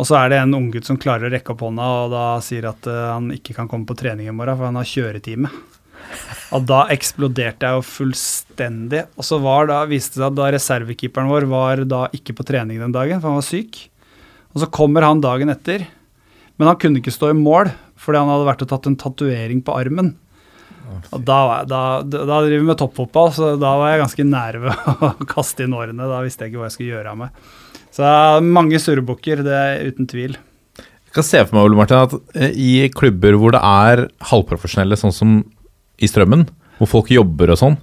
og så er det en unggutt som klarer å rekke opp hånda og da sier at eh, han ikke kan komme på trening i morgen, for han har kjøretime. Og da eksploderte jeg jo fullstendig. Og så var da, viste det seg at da reservekeeperen vår var da ikke på trening den dagen, for han var syk. Og så kommer han dagen etter, men han kunne ikke stå i mål fordi han hadde vært og tatt en tatovering på armen. Og da, var jeg- da, da, driver vi med toppfotball, så da var jeg ganske nær ved [LAUGHS] å kaste inn årene. Da visste jeg ikke hva jeg skulle gjøre av meg. Så det er mange surrebukker, det er uten tvil. Jeg kan se for meg Ole Martin, at eh, i klubber hvor det er halvprofesjonelle, sånn som i Strømmen, hvor folk jobber og sånn,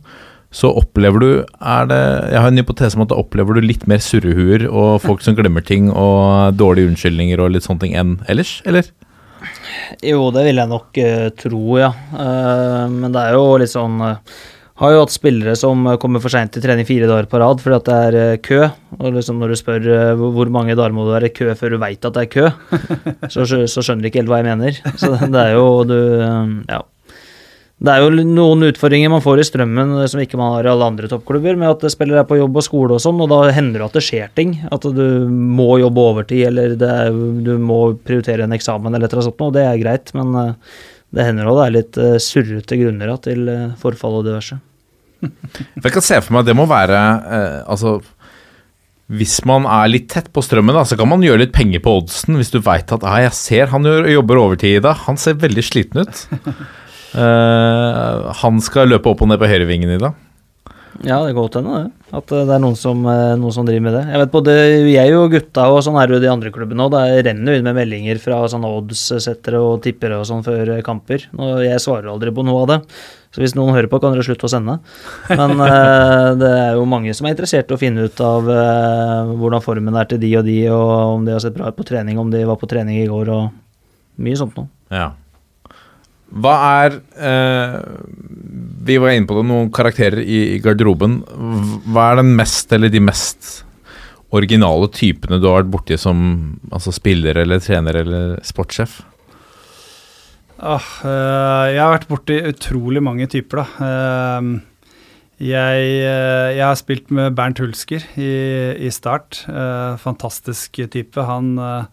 så opplever du er det, Jeg har en hypotese om at da opplever du litt mer surrehuer og folk som glemmer ting og dårlige unnskyldninger og litt sånne ting enn ellers, eller? Jo, det vil jeg nok uh, tro, ja. Uh, men det er jo litt sånn uh, Har jo hatt spillere som kommer for seint til trening fire dager på rad fordi at det er kø. Og liksom når du spør hvor mange dager må det være i kø før du veit at det er kø, [LAUGHS] så, så skjønner du ikke helt hva jeg mener. Så det er jo du Ja. Det er jo noen utfordringer man får i strømmen eh, som ikke man har i alle andre toppklubber, med at spillere er på jobb og skole og sånn, og da hender det at det skjer ting. At du må jobbe overtid, eller er, du må prioritere en eksamen eller et eller annet sånt, og det er greit, men eh, det hender òg det er litt eh, surrete grunner til forfall og diverse. [LAUGHS] Jeg kan se for meg at det må være Altså Hvis man er litt tett på strømmen, da, så kan man gjøre litt penger på oddsen hvis du veit at jeg ser han jobber overtid i dag. Han ser veldig sliten ut. Eh, han skal løpe opp og ned på høyrevingen i dag. Ja, det kan godt hende, det. At eh, det er noen som, eh, noen som driver med det. Jeg vet både jeg og gutta og sånn er det jo de andre klubbene òg. Det renner jo inn med meldinger fra sånn odds-settere og tippere og sånn før kamper. Og jeg svarer aldri på noe av det. Så hvis noen hører på, kan dere slutte å sende. Men uh, [LAUGHS] det er jo mange som er interessert i å finne ut av uh, hvordan formen er til de og de, og om de har sett bra ut på trening, om de var på trening i går, og mye sånt noe. Ja. Hva er eh, Vi var inne på det, noen karakterer i, i garderoben. Hva er den mest, eller de mest originale typene du har vært borti som altså spiller eller trener eller sportssjef? Ah, eh, jeg har vært borti utrolig mange typer, da. Eh, jeg, eh, jeg har spilt med Bernt Hulsker i, i Start. Eh, fantastisk type. Han, eh,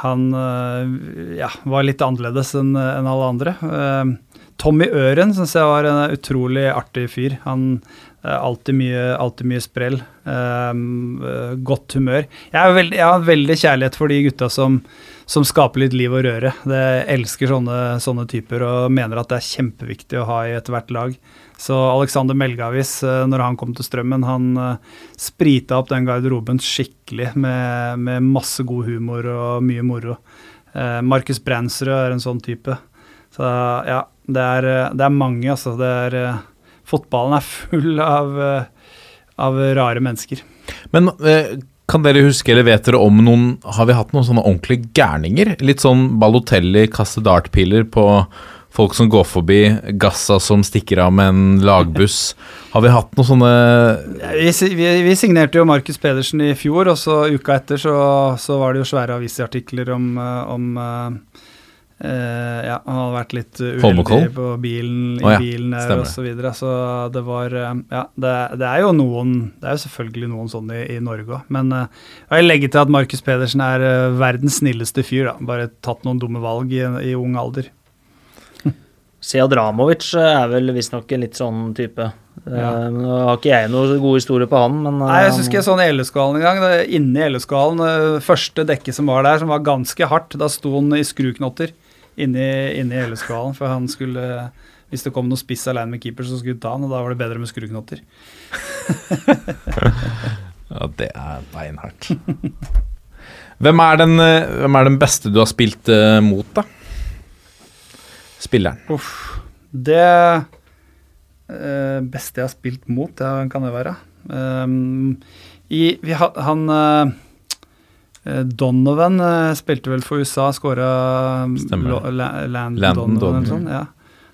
han eh, ja, var litt annerledes enn alle andre. Eh, Tommy Øren syns jeg var en utrolig artig fyr. Han eh, alltid mye, alltid mye sprell. godt humør. Jeg, veldig, jeg har veldig kjærlighet for de gutta som, som skaper litt liv og røre. Jeg elsker sånne, sånne typer og mener at det er kjempeviktig å ha i ethvert lag. Så Alexander Melgavis, eh, når han kom til Strømmen, han eh, sprita opp den garderoben skikkelig med, med masse god humor og mye moro. Eh, Markus Bransrud er en sånn type. Så ja, det er, det er mange, altså. Det er, fotballen er full av, av rare mennesker. Men kan dere huske, eller vet dere om noen Har vi hatt noen sånne ordentlige gærninger? Litt sånn Balotelli kaste dartpiler på folk som går forbi, Gassa som stikker av med en lagbuss. Har vi hatt noen sånne Vi, vi, vi signerte jo Markus Pedersen i fjor, og så uka etter så, så var det jo svære avisartikler om, eh, om Uh, Ja, han hadde vært litt uh, uheldig på bilen, i oh, ja, bilen der og så videre. Så det var Ja, det, det er jo noen Det er jo selvfølgelig noen sånne i, i Norge òg. Men uh, jeg legger til at Markus Pedersen er uh, verdens snilleste fyr, da. Bare tatt noen dumme valg i, i ung alder. Seadramovic er vel visstnok en litt sånn type. Eh, Ja. Uh, har ikke jeg noen gode historier på han, men uh, Nei, jeg han- husker jeg så den i LS-skalen en gang. Det, inne i LS-skalen, det første dekket som var der, som var ganske hardt, da sto han i skruknotter inni, inni LS-skalen. For han skulle Hvis det kom noen spiss alene med keeper, så skulle han ta han, og da var det bedre med skruknotter. [LAUGHS] Ja, det er beinhardt. Hvem er den, eh, hvem er den beste du har spilt eh, mot, da? Spilleren. Uff. Det eh, beste jeg har spilt mot, det kan det være? Um, i, vi ha, han eh, Donovan uh, spilte vel for USA, skåra. Landon, Landon Donovan Donovan. eller sånn. Ja.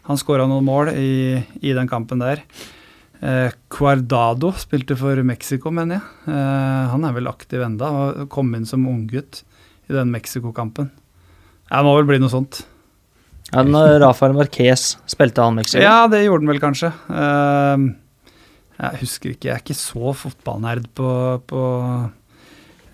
Han skåra noen mål i, i den kampen der. Eh, Cuardado spilte for Mexico, mener jeg. Eh, han er vel aktiv enda, kom inn som unggutt i den Mexico-kampen. Det må vel bli noe sånt. Han, når Rafael Marquez spilte han Mexico. Ja, det gjorde han vel kanskje. Ehm, jeg husker ikke, jeg er ikke så fotballnerd på, på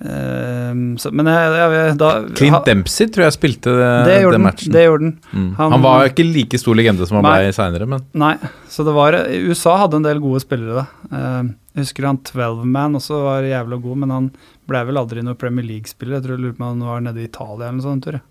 Um, så, Men jeg, jeg, da Clint ha- Dempsey tror jeg spilte det, det gjorde den den. matchen. Det gjorde den. Mm. Han- Han, var ikke like stor legende som han Nei. ble seinere, men Nei, så det var USA hadde en del gode spillere da. Uh, jeg husker han 12-man også var jævla god, men han ble vel aldri noen Premier League-spiller. Jeg tror jeg lurer på om han var nede i Italia eller noe sånt. Tror jeg.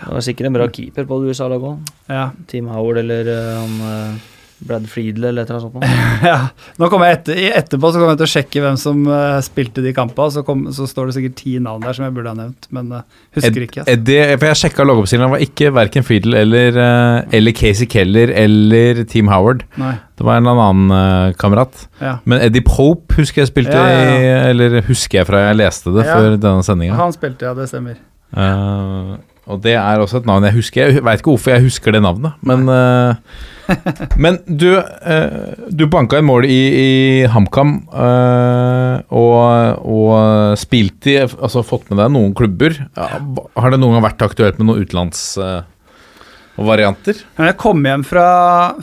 Det var sikkert en bra keeper på det USA-laget òg. Ja. Team Howard eller eh, han eh, Brad Friedle eller et eller annet sånt. [LAUGHS] Ja, nå kommer jeg etter, etterpå så kommer jeg til å sjekke hvem som uh, spilte de kampene. Så, kom, så står det sikkert ti navn der som jeg burde ha nevnt, men uh, husker ikke. Altså. det, for jeg sjekka loggoppstillingen, det var ikke verken Friedle eller, uh, eller Casey Keller eller Team Howard. Nei, Det var en eller annen kamerat. ja. Men Eddie Pope husker jeg spilte Ja, ja, i Eller husker jeg fra jeg leste det Ja. før denne sendinga. Han spilte, ja, det stemmer. Og det er også et navn jeg husker. Jeg veit ikke hvorfor jeg husker det navnet, men uh, Men du, uh, du banka en mål i, i HamKam uh, og, og spilt i Altså fått med deg noen klubber. Ja, har det noen gang vært aktuelt med noen utenlandsvarianter? Når jeg kom hjem fra,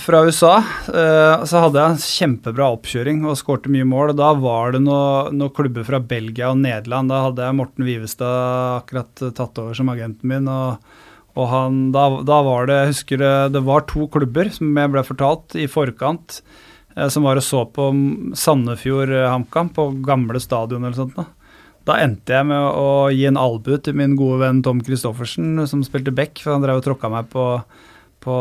fra USA, eh, så hadde jeg en kjempebra oppkjøring og skårte mye mål. og Da var det noen noe klubber fra Belgia og Nederland. Da hadde jeg Morten Vivestad akkurat tatt over som agenten min. og, og han, da, da var det jeg husker det, det var to klubber som jeg ble fortalt i forkant, eh, som var og så på Sandefjord eh, HamKam på gamle stadion eller sånt. da. Da endte jeg med å gi en albue til min gode venn Tom Christoffersen, som spilte back, for han drev og tråkka meg på, på,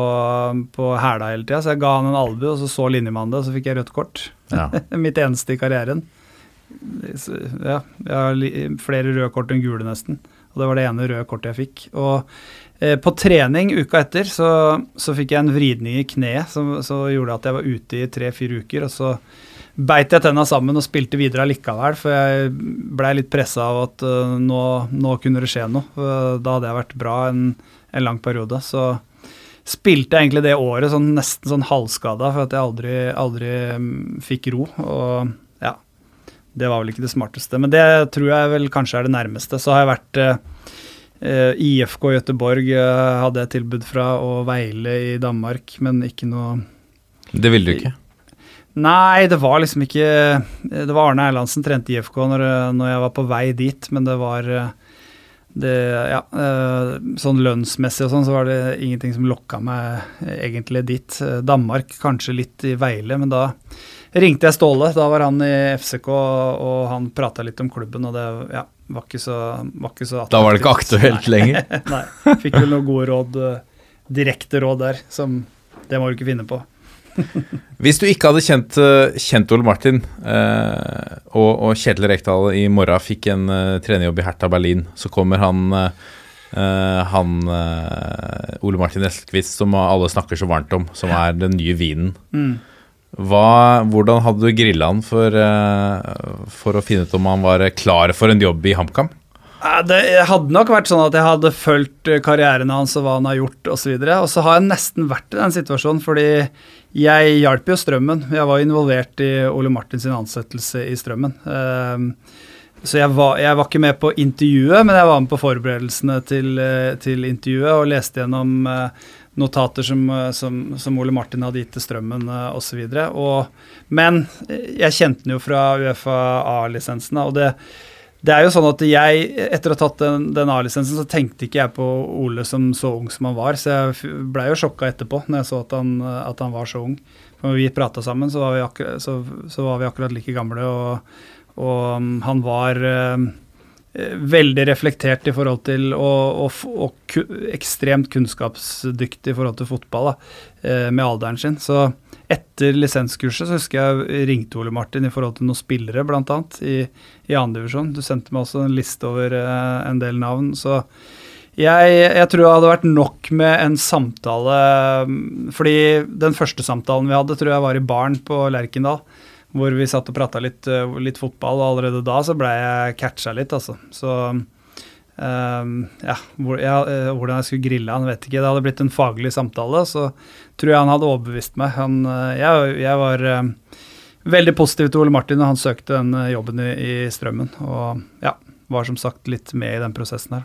på hæla hele tida. Så jeg ga han en albue, og så så linjemannen det, og så fikk jeg rødt kort. Ja. [LAUGHS] Mitt eneste i karrieren. Ja, jeg har flere røde kort enn gule, nesten. Og det var det ene røde kortet jeg fikk. Og eh, på trening uka etter så, så fikk jeg en vridning i kneet som gjorde at jeg var ute i tre-fire uker. Og så beit jeg tenna sammen og spilte videre allikevel, for jeg blei litt pressa av at uh, nå, nå kunne det skje noe. Uh, da hadde jeg vært bra en, en lang periode. Så spilte jeg egentlig det året sånn, nesten sånn halvskada for at jeg aldri, aldri mm, fikk ro. Og ja, det var vel ikke det smarteste. Men det tror jeg vel kanskje er det nærmeste. Så har jeg vært eh, eh, IFK Göteborg eh, hadde jeg tilbud fra, og Veile i Danmark, men ikke noe Det ville du ikke? Nei, det var liksom ikke Det var Arne Erlandsen trente IFK når, når jeg var på vei dit, men det var eh, det, ja, eh, sånn lønnsmessig og sånn, så var det ingenting som lokka meg egentlig dit. Danmark kanskje litt i Veile, men da ringte jeg Ståle. Da var han i FCK, og han prata litt om klubben, og det ja, var ikke så, var ikke så Da var det ikke aktuelt lenger? Nei. [LAUGHS] Nei. Fikk vel noen gode råd, eh, direkte råd der, som det må du ikke finne på. [LAUGHS] Hvis du ikke hadde kjent, eh, kjent Ole Martin, eh, og, og Kjetil Rekdal i morgen fikk en eh, trenerjobb i Hertha Berlin, så kommer han eh, eh, han eh, Ole Martin Eskvist, som alle snakker så varmt om, som er den nye vinen. Mm. Hva, hvordan hadde du grilla han for, for å finne ut om han var klar for en jobb i HamKam? Det hadde nok vært sånn at jeg hadde fulgt karrieren hans og hva han har gjort osv. Og, så og så har jeg nesten vært i den situasjonen fordi jeg hjalp jo Strømmen. Jeg var involvert i Ole Martins ansettelse i Strømmen. Ehm, Så jeg var, jeg var ikke med på intervjuet, men jeg var med på forberedelsene til, eh, til intervjuet og leste gjennom eh, notater som, eh, som, som Ole Martin hadde gitt til Strømmen osv. Men jeg kjente den jo fra UFA A-lisensen. og det det er jo sånn at jeg, etter å ha tatt den, den A-lisensen, så tenkte ikke jeg på Ole som så ung som han var. Så jeg blei jo sjokka etterpå når jeg så at han, at han var så ung. For når vi prata sammen, så var, vi akkurat, så, så var vi akkurat like gamle. Og, og um, han var eh, veldig reflektert i forhold til og, og, og ekstremt kunnskapsdyktig i forhold til fotball da, eh, med alderen sin. Så etter lisenskurset så husker jeg ringte Ole Martin i forhold til noen spillere, bl.a. i, i andredivisjon. Du sendte meg også en liste over eh, en del navn. Så jeg, jeg tror det hadde vært nok med en samtale mm, Fordi den første samtalen vi hadde, tror jeg var i baren på Lerkendal. Hvor vi satt og prata litt, eh, litt fotball, og allerede da så blei jeg catcha litt, altså. Så Um, ja, hvor, ja, uh, hvordan jeg skulle grille han, vet ikke. Det hadde blitt en faglig samtale, så tror jeg han hadde overbevist meg. Han, uh, jeg, jeg, var uh, veldig positiv til Ole Martin da han søkte den jobben i, i Strømmen. Og ja, var som sagt litt med i den prosessen her.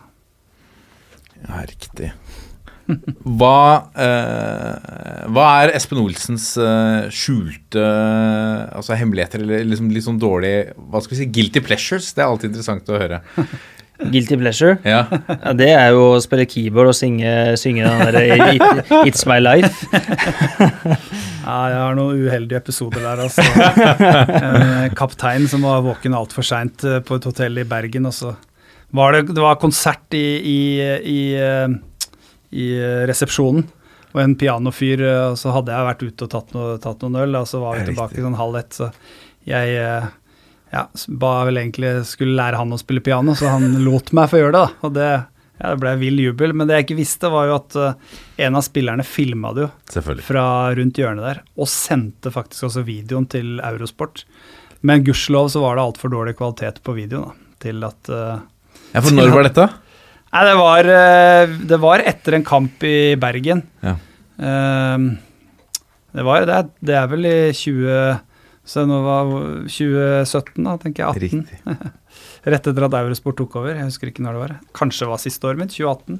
Ja, riktig. Hva, eh, hva er Espen Olsens eh, skjulte altså hemmeligheter, eller liksom litt sånn dårlig Hva skal vi si, guilty pleasures? Det er alltid interessant å høre. [LAUGHS] Guilty pleasure. Ja. Ja, det er jo å spille keyboard og synge, synge den derre It, It's My Life. [LAUGHS] Ja, jeg har noen uheldige episoder der, altså. En kaptein som var våken altfor seint på et hotell i Bergen, og så var det, det var konsert i, i, i, i resepsjonen. og en pianofyr, eh, og så hadde jeg vært ute og tatt, noe, tatt noen øl, og så var vi tilbake sånn halv ett, så jeg eh, ja, ba vel egentlig skulle lære han å spille piano, så han lot meg få gjøre det, da. Og det, ja, det ble vill jubel. Men det jeg ikke visste, var jo at eh, en av spillerne filma det jo fra rundt hjørnet der, og sendte faktisk også videoen til Eurosport. Men gudskjelov så var det altfor dårlig kvalitet på videoen da, til at eh, Ja, for når var dette? Nei, det var, eh, det var etter en kamp i Bergen. Ja. Ehm, det var det det er vel i 20 Så nå var 2017, da, tenker jeg. 18. Riktig. [LAUGHS] Rett etter at Eurosport tok over. Jeg husker ikke når det var. Kanskje det var siste året mitt, 2018.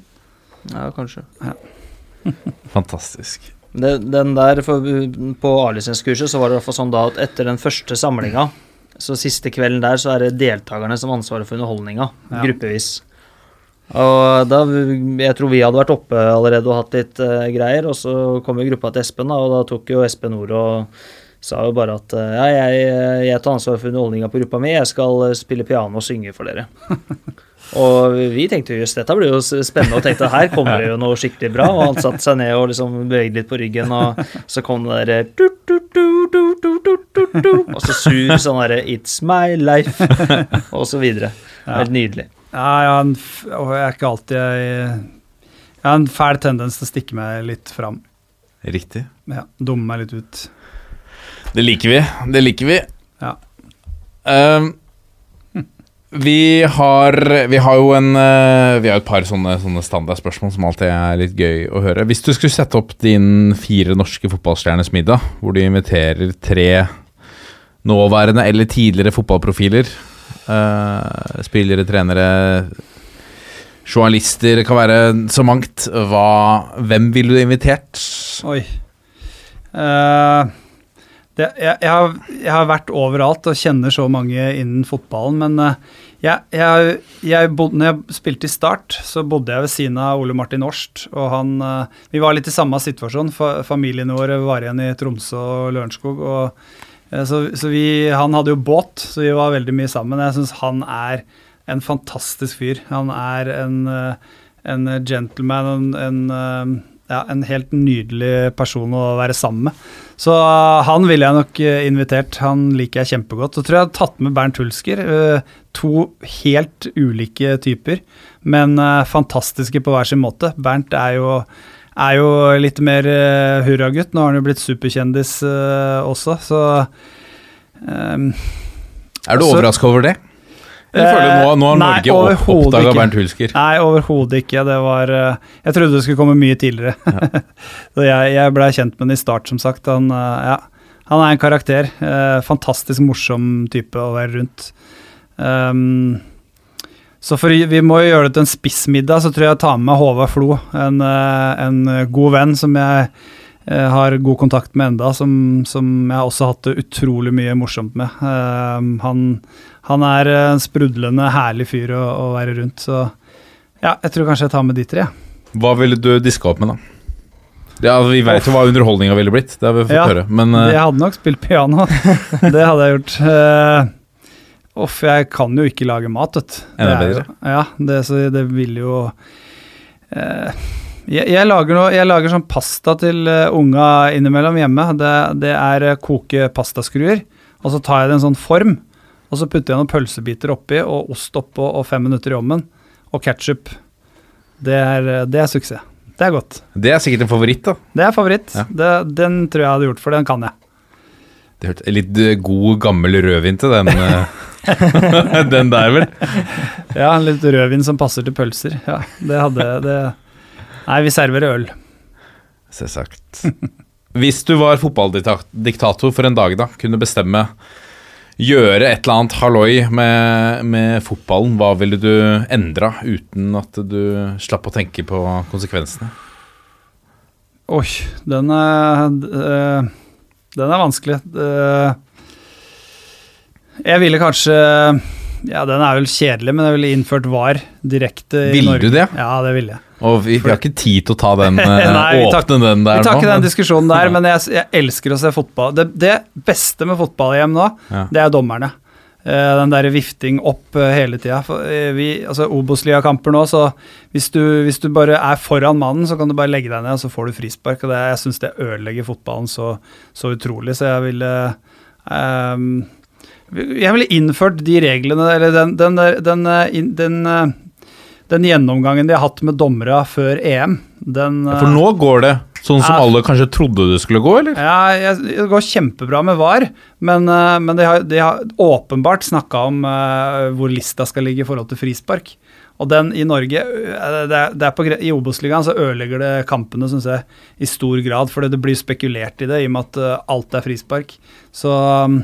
Ja, kanskje. [LAUGHS] Fantastisk. Det, den der, for, På A-lisenskurset så var det i hvert fall sånn da at etter den første samlinga, så siste kvelden der, så er det deltakerne som har ansvaret for underholdninga, Ja. gruppevis. Og da, jeg tror vi hadde vært oppe allerede og hatt litt uh, greier, og så kom jo gruppa til Espen, da, og da tok jo Espen ordet og sa jo bare at eh, ja, jeg, eh, jeg tar ansvar for underholdninga på gruppa mi, jeg skal spille piano og synge for dere. [LAUGHS] Og vi tenkte jøss, dette blir jo spennende, og tenkte her kommer det jo noe skikkelig bra. Og han satte seg ned og liksom beveget litt på ryggen, og så kom det derre Og så sur sånn derre It's my life, [LAUGHS] og så videre. Helt nydelig. Ja, jeg en, jeg er ikke alltid jeg, jeg har en fæl tendens til å stikke meg litt fram. Riktig. Ja, Dumme meg litt ut. Det liker vi. Det liker vi. Ja. Um, vi har Vi har jo en eh, Vi har et par sånne, sånne standardspørsmål som alltid er litt gøy å høre. Hvis du skulle sette opp din fire norske fotballstjerners middag, hvor du inviterer tre nåværende eller tidligere fotballprofiler, eh, spillere, trenere Journalister, det kan være så mangt. Hva, hvem ville du invitert? Oi. Uh, det, jeg, jeg, har, jeg har vært overalt og kjenner så mange innen fotballen, men uh, jeg, jeg, jeg bodde, når jeg spilte i Start, så bodde jeg ved siden av Ole Martin Årst. Og han Vi var litt i samme situasjon. Fa, familiene våre var igjen i Tromsø og Lørenskog. Og, så så vi, han hadde jo båt, så vi var veldig mye sammen. Jeg syns han er en fantastisk fyr. Han er en, eh, en gentleman, en, en, eh, ja, en helt nydelig person å være sammen med. Så han ville jeg nok invitert. Han liker jeg kjempegodt. Så tror jeg jeg har tatt med Bernt Hulsker. To helt ulike typer, men fantastiske på hver sin måte. Bernt er jo, er jo litt mer uh, hurragutt. Nå har han jo blitt superkjendis uh, også, så um, Er du Altså- overraska over det? Eller føler du nå, nå har Norge opp, oppdaga. Bernt Hulsker? Nei, overhodet ikke. Det var uh, Jeg trodde det skulle komme mye tidligere. [LAUGHS] så jeg, jeg blei kjent med den i start, som sagt. Han, ja, han er en karakter. Fantastisk morsom type å være rundt. Um, så for, vi må jo gjøre det til en spissmiddag, så tror jeg jeg tar med meg Håvard Flo. En, uh, en god venn som jeg uh, har god kontakt med enda, som, som jeg også har hatt det utrolig mye morsomt med. Um, han, han er en sprudlende, herlig fyr å, å være rundt, så ja, jeg tror kanskje jeg tar med de tre. Hva ville du diska opp med, da? Ja, Vi vet jo hva underholdninga ville blitt, det har vi fått Ja, høre. Men uh... Jeg hadde nok spilt piano. [LAUGHS] det hadde jeg gjort. Uh, Uff, jeg kan jo ikke lage mat, vet du. Det er bedre. Ja, det, så det vil jo eh, jeg, jeg, lager noe, jeg lager sånn pasta til eh, unga innimellom hjemme. Det, det er eh, koke pastaskruer, og så tar jeg det i en sånn form. Og så putter jeg noen pølsebiter oppi, og ost oppå og fem minutter i ovnen. Og ketsjup. Det, eh, det er suksess. Det er godt. det er sikkert en favoritt, da. Det er favoritt. Ja. Det, den tror jeg jeg hadde gjort, for den kan jeg. Det hørte Litt god, gammel rødvin til den. [LAUGHS] eh, [LAUGHS] den der, vel. Ja, litt rødvin som passer til pølser. Ja, det hadde det. Nei, vi serverer øl. Selvsagt. [LAUGHS] Hvis du var fotballdiktator for en dag, da, kunne bestemme Gjøre et eller annet halloi med, med fotballen, hva ville du endra uten at du slapp å tenke på konsekvensene? Oi, den er øh, Den er vanskelig. Jeg ville kanskje Ja, den er vel kjedelig, men jeg ville innført VAR direkte i Ville Norge. du det? Ja, det ville jeg. Og vi, vi har ikke tid til å ta den, [LAUGHS] eh, Nei, vi tar- åpne den der Vi tar ikke den diskusjonen der, [LAUGHS] men jeg, jeg elsker å se fotball. Det, det beste med fotball-EM nå, Ja. det er dommerne. eh, den der vifting opp eh, hele tida. Altså Obos-ligakamper nå, så hvis du, hvis du, bare er foran mannen, så kan du bare legge deg ned, og så får du frispark. og det, Jeg syns det ødelegger fotballen så, så, utrolig, så jeg ville um, Jeg ville innført de reglene, eller den, den, den, den, den gjennomgangen de har hatt med dommere før EM. Den, For nå går det Sånn som alle kanskje trodde det skulle gå, eller? Ja, det går kjempebra med VAR, men, eh, men de, har, de, har, åpenbart snakka om hvor lista skal ligge i forhold til frispark. Og den i Norge, eh, det er, det er på, i Obos-ligaen så ødelegger det kampene, syns jeg, i stor grad. Fordi det blir spekulert i det, i og med at alt er frispark. Så um,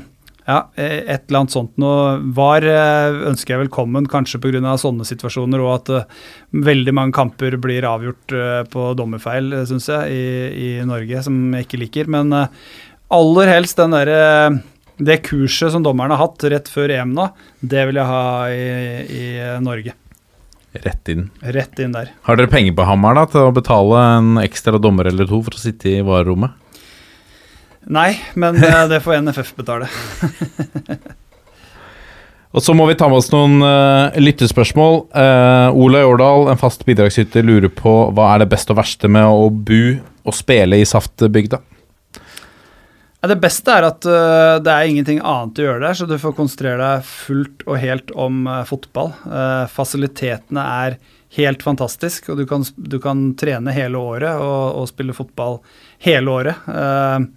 ja, et eller annet sånt noe. VAR eh, ønsker jeg velkommen, kanskje pga. sånne situasjoner, og at uh, veldig mange kamper blir avgjort uh, på dommerfeil, syns jeg, i, i, Norge, som jeg ikke liker. Men uh, aller helst den der, det kurset som dommerne har hatt rett før EM nå, det vil jeg ha i, i Norge. Rett inn. Rett inn der. Har dere penger på Hamar da, til å betale en ekstra dommer eller to for å sitte i VAR-rommet? Nei, men eh, [LAUGHS] det får NFF betale. [LAUGHS] Og så må vi ta med oss noen uh, lyttespørsmål. Uh, Ola Jårdal, en fast bidragsyter, lurer på hva er det beste og verste med å bo og spille i Saftbygda? Det beste er at uh, det er ingenting annet å gjøre der, så du får konsentrere deg fullt og helt om fotball. Fasilitetene er helt fantastisk, og du kan, du kan trene hele året og, og, spille fotball hele året. Uh,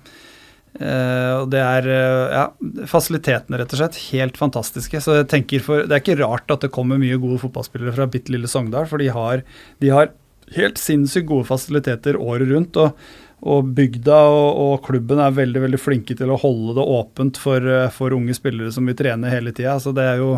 Uh, og det er uh, ja, fasilitetene, rett og slett. Helt fantastiske. Så jeg tenker for, Det er ikke rart at det kommer mye gode fotballspillere fra bitte lille Sogndal, for de har, de har, helt sinnssykt gode fasiliteter året rundt. Og, og bygda og, og, klubben er veldig veldig flinke til å holde det åpent for, eh, for unge spillere som vil trene hele tida. Så det er jo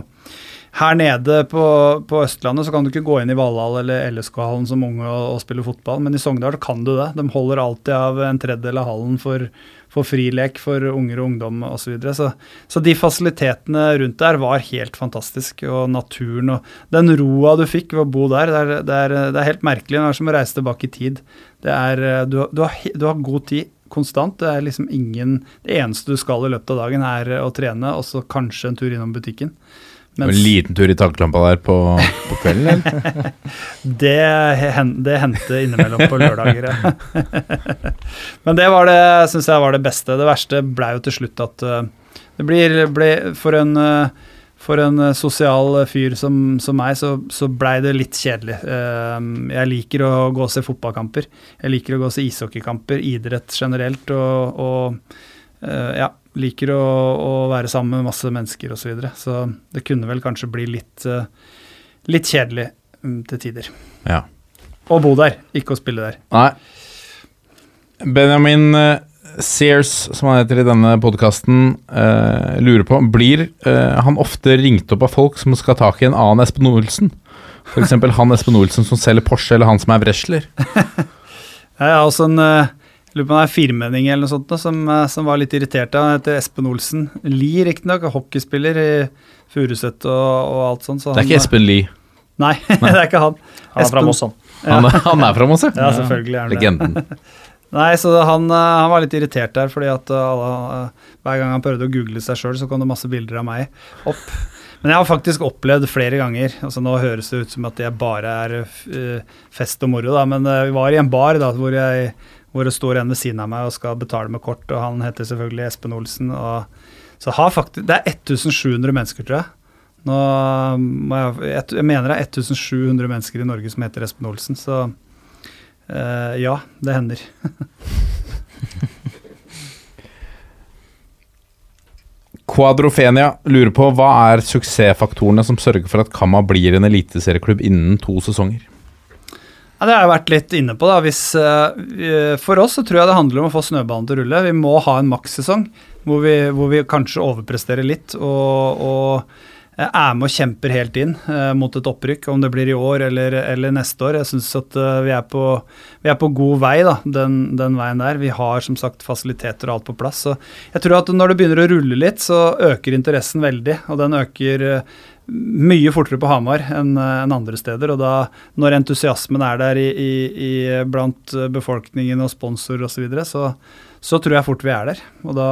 her nede på, på, Østlandet så kan du ikke gå inn i Valhall eller LSK-hallen som unge og, og, spille fotball, men i Sogndal kan du det. De holder alltid av en tredjedel av hallen for, for frilek for unger og ungdom osv. Så, videre. så Så de fasilitetene rundt der var helt fantastisk. Og naturen og den roa du fikk ved å bo der, det er, det er, det er helt merkelig. Det er som å reise tilbake i tid. Det er, du, du, har, du har god tid konstant. Det er liksom ingen Det eneste du skal i løpet av dagen, er å trene, og så kanskje en tur innom butikken. Mens, en liten tur i taklampa der på, på kvelden, eller? [LAUGHS] det, det hendte innimellom på lørdager, ja. [LAUGHS] Men det var det, syns jeg var det beste. Det verste ble jo til slutt at uh, det blir, ble for en uh, for en uh, sosial fyr som, som meg, så, så blei det litt kjedelig. jeg liker å gå og se fotballkamper. Jeg liker å gå og se ishockeykamper, idrett generelt, og, og ja, liker å, å, være sammen med masse mennesker osv. Så, videre. så det kunne vel kanskje bli litt, uh, litt kjedelig um, til tider. Ja. Å bo der, ikke å spille der. Nei. Benjamin uh, Sears, som han heter i denne podkasten, uh, lurer på Blir han ofte ringt opp av folk som skal ha tak i en annen Espen Olsen? F.eks. han Espen Olsen som selger Porsche, eller han som er wrestler? Jeg har også en Lurer på om det er firmenning eller noe sånt som, eh, som, var litt irritert. Han heter Espen Olsen. Lie, riktignok. Hockeyspiller i Furuset og, og, alt sånt. Så det er ikke Espen Lie? Nei, [LAUGHS] nei, det er ikke han. Han er fra Moss, han. Ja. Han, han, er fra Moss, [LAUGHS] ja? selvfølgelig er han Legenden. det. [LAUGHS] Nei, så han, eh, han, var litt irritert der, fordi at eh, alle, hver gang han prøvde å google seg sjøl, så kom det masse bilder av meg opp. Men jeg har faktisk opplevd flere ganger altså Nå høres det ut som at jeg bare er fest og moro, da, men vi var i en bar da, hvor jeg hvor det står en ved siden av meg og skal betale med kort, og han heter selvfølgelig Espen Olsen. Så faktisk, Det er 1700 mennesker, tror jeg. Nå jeg, jeg, mener det er 1700 mennesker i Norge som heter Espen Olsen, så uh, ja, det hender. [LAUGHS] Quadrofenia lurer på hva er suksessfaktorene som sørger for at Kamma blir en eliteserieklubb innen to sesonger? Ja, det har jeg vært litt inne på. da. Hvis, uh, for oss så tror jeg det handler om å få snøballen til å rulle. Vi må ha en makssesong hvor, hvor, vi kanskje overpresterer litt og, og, er med og kjemper helt inn uh, mot et opprykk, om det blir i år eller, eller neste år. Jeg syns at uh, vi, er på, vi, er på, god vei da, den, den, veien der. Vi har som sagt fasiliteter og alt på plass. Så jeg tror at når det begynner å rulle litt, så øker interessen veldig. Og den øker mye fortere på Hamar enn en andre steder. Og da, når entusiasmen er der i, i, i blant befolkningen og sponsor osv., så, videre, så så tror jeg fort vi er der. Og da,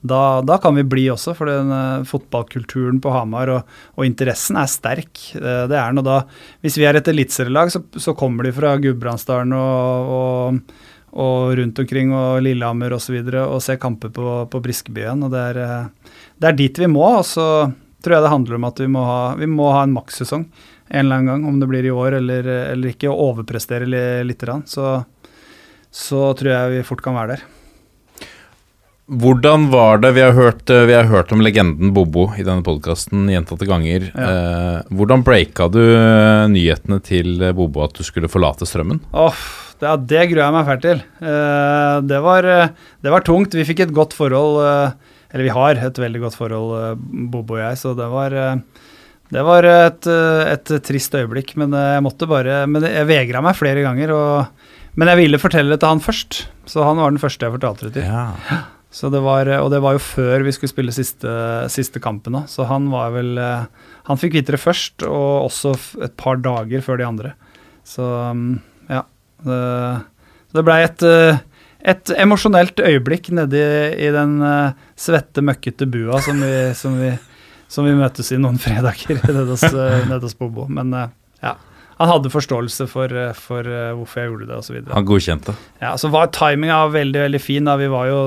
da, da kan vi bli også, for den eh, fotballkulturen på Hamar og, og interessen er sterk. Eh, det er noe da, Hvis vi er et eliteserielag, så, så kommer de fra Gudbrandsdalen og, og, og rundt omkring og Lillehammer osv. Og, så videre, og ser kamper på, på Briskebyen. og det er, eh, det er dit vi må. og så tror jeg det handler om at vi må ha, vi må ha en makssesong en eller annen gang, om det blir i år eller, eller ikke, og overprestere litt. Så, så tror jeg vi fort kan være der. Hvordan var det Vi har hørt, eh, vi har hørt om legenden Bobo i denne podkasten gjentatte ganger. Ja. Eh, hvordan breaka du eh, nyhetene til Bobo at du skulle forlate strømmen? Oh, det, det gruer jeg meg fælt til. Eh, det, var, eh, det, var, tungt. Vi fikk et godt forhold, eh, eller vi har et veldig godt forhold, Bobo og jeg, så det var det var et, et, trist øyeblikk, men jeg måtte bare Men jeg vegra meg flere ganger. Og, men jeg ville fortelle det til han først, så han var den første jeg fortalte det til. Ja. Så det var, og det var jo før vi skulle spille siste, siste kampen òg, så han var vel Han fikk vite det først, og også et par dager før de andre. Så mm, ja. Det, det blei et, et emosjonelt øyeblikk nedi i den svette, møkkete bua som vi, som vi, som vi møtes i noen [LAUGHS] fredager nede hos, nede hos Bobo. Men ja. Han hadde forståelse for, for hvorfor jeg gjorde det osv. Han godkjente? Ja, så var timinga veldig veldig fin. da, Vi var jo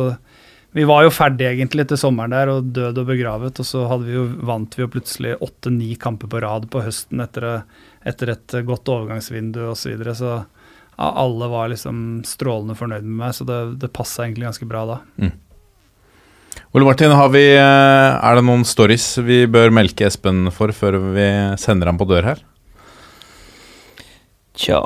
vi var jo ferdig egentlig til sommeren der og død og begravet. Og så vi jo, vant vi jo plutselig åtte-ni kamper på rad på høsten etter, etter et godt overgangsvindu osv. Så, videre. så alle var liksom strålende fornøyd med meg, så det, det passa egentlig ganske bra da. Mm. Ole Martin, vi, eh, er det noen stories vi bør melke Espen for før vi sender ham på dør her? Tja,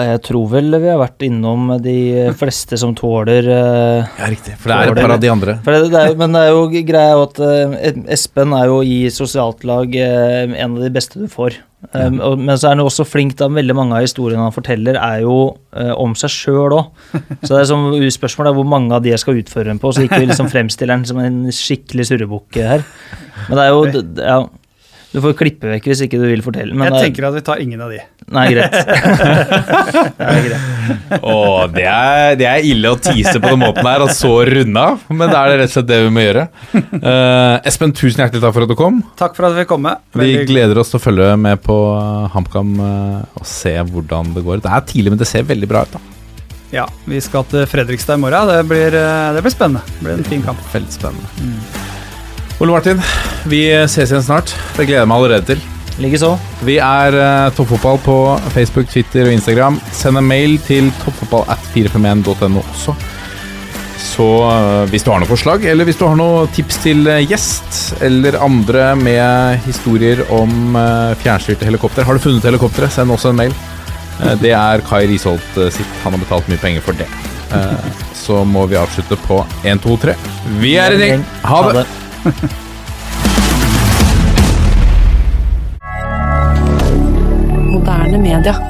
jeg tror vel vi har vært innom de fleste som tåler uh, Ja, riktig. For det er et par av de andre. Det, det er, men det er jo greia at uh, Espen er jo i sosialt lag en av de beste du får. Um, og, men så er han også flink da veldig mange av historiene han forteller, er jo om seg sjøl òg. [LAUGHS] Så det er som spørsmålet er hvor mange av de jeg skal utføre den på, så ikke liksom fremstiller den som en skikkelig surrebukk her. Men det er jo [LAUGHS] ja, du får klippe vekk hvis ikke du vil fortelle. jeg tenker at vi tar ingen av de. Nei, greit. [LAUGHS] det er greit. Åh, det er, det er, ille å tease på den måten her, og så runde av. Men da er det rett og slett det vi må gjøre. Uh, Espen, tusen hjertelig takk for at du kom. Takk for at vi kom med. Vi gleder oss til å følge med på HamKam uh, og se hvordan det går. Det er tidlig, men det ser veldig bra ut. da. Ja, vi skal til Fredrikstad i morgen. Det blir, det blir spennende. Det blir en fin kamp. Veldig spennende. Mm. Ole Martin, vi ses igjen snart. Det gleder jeg meg allerede til. Likeså. Vi er uh, Toppfotball på Facebook, Twitter og Instagram. Send en mail til toppfotballat451.no også. Så uh, hvis du har noen forslag, eller hvis du har noen tips til uh, gjest, eller andre med historier om uh, fjernstyrte helikopter Har du funnet helikopteret, send også en mail. det er Kai Risholt sitt. Han har betalt mye penger for det. så må vi avslutte på 1, 2, 3. Vi er en gjeng. Ha det. Moderne media.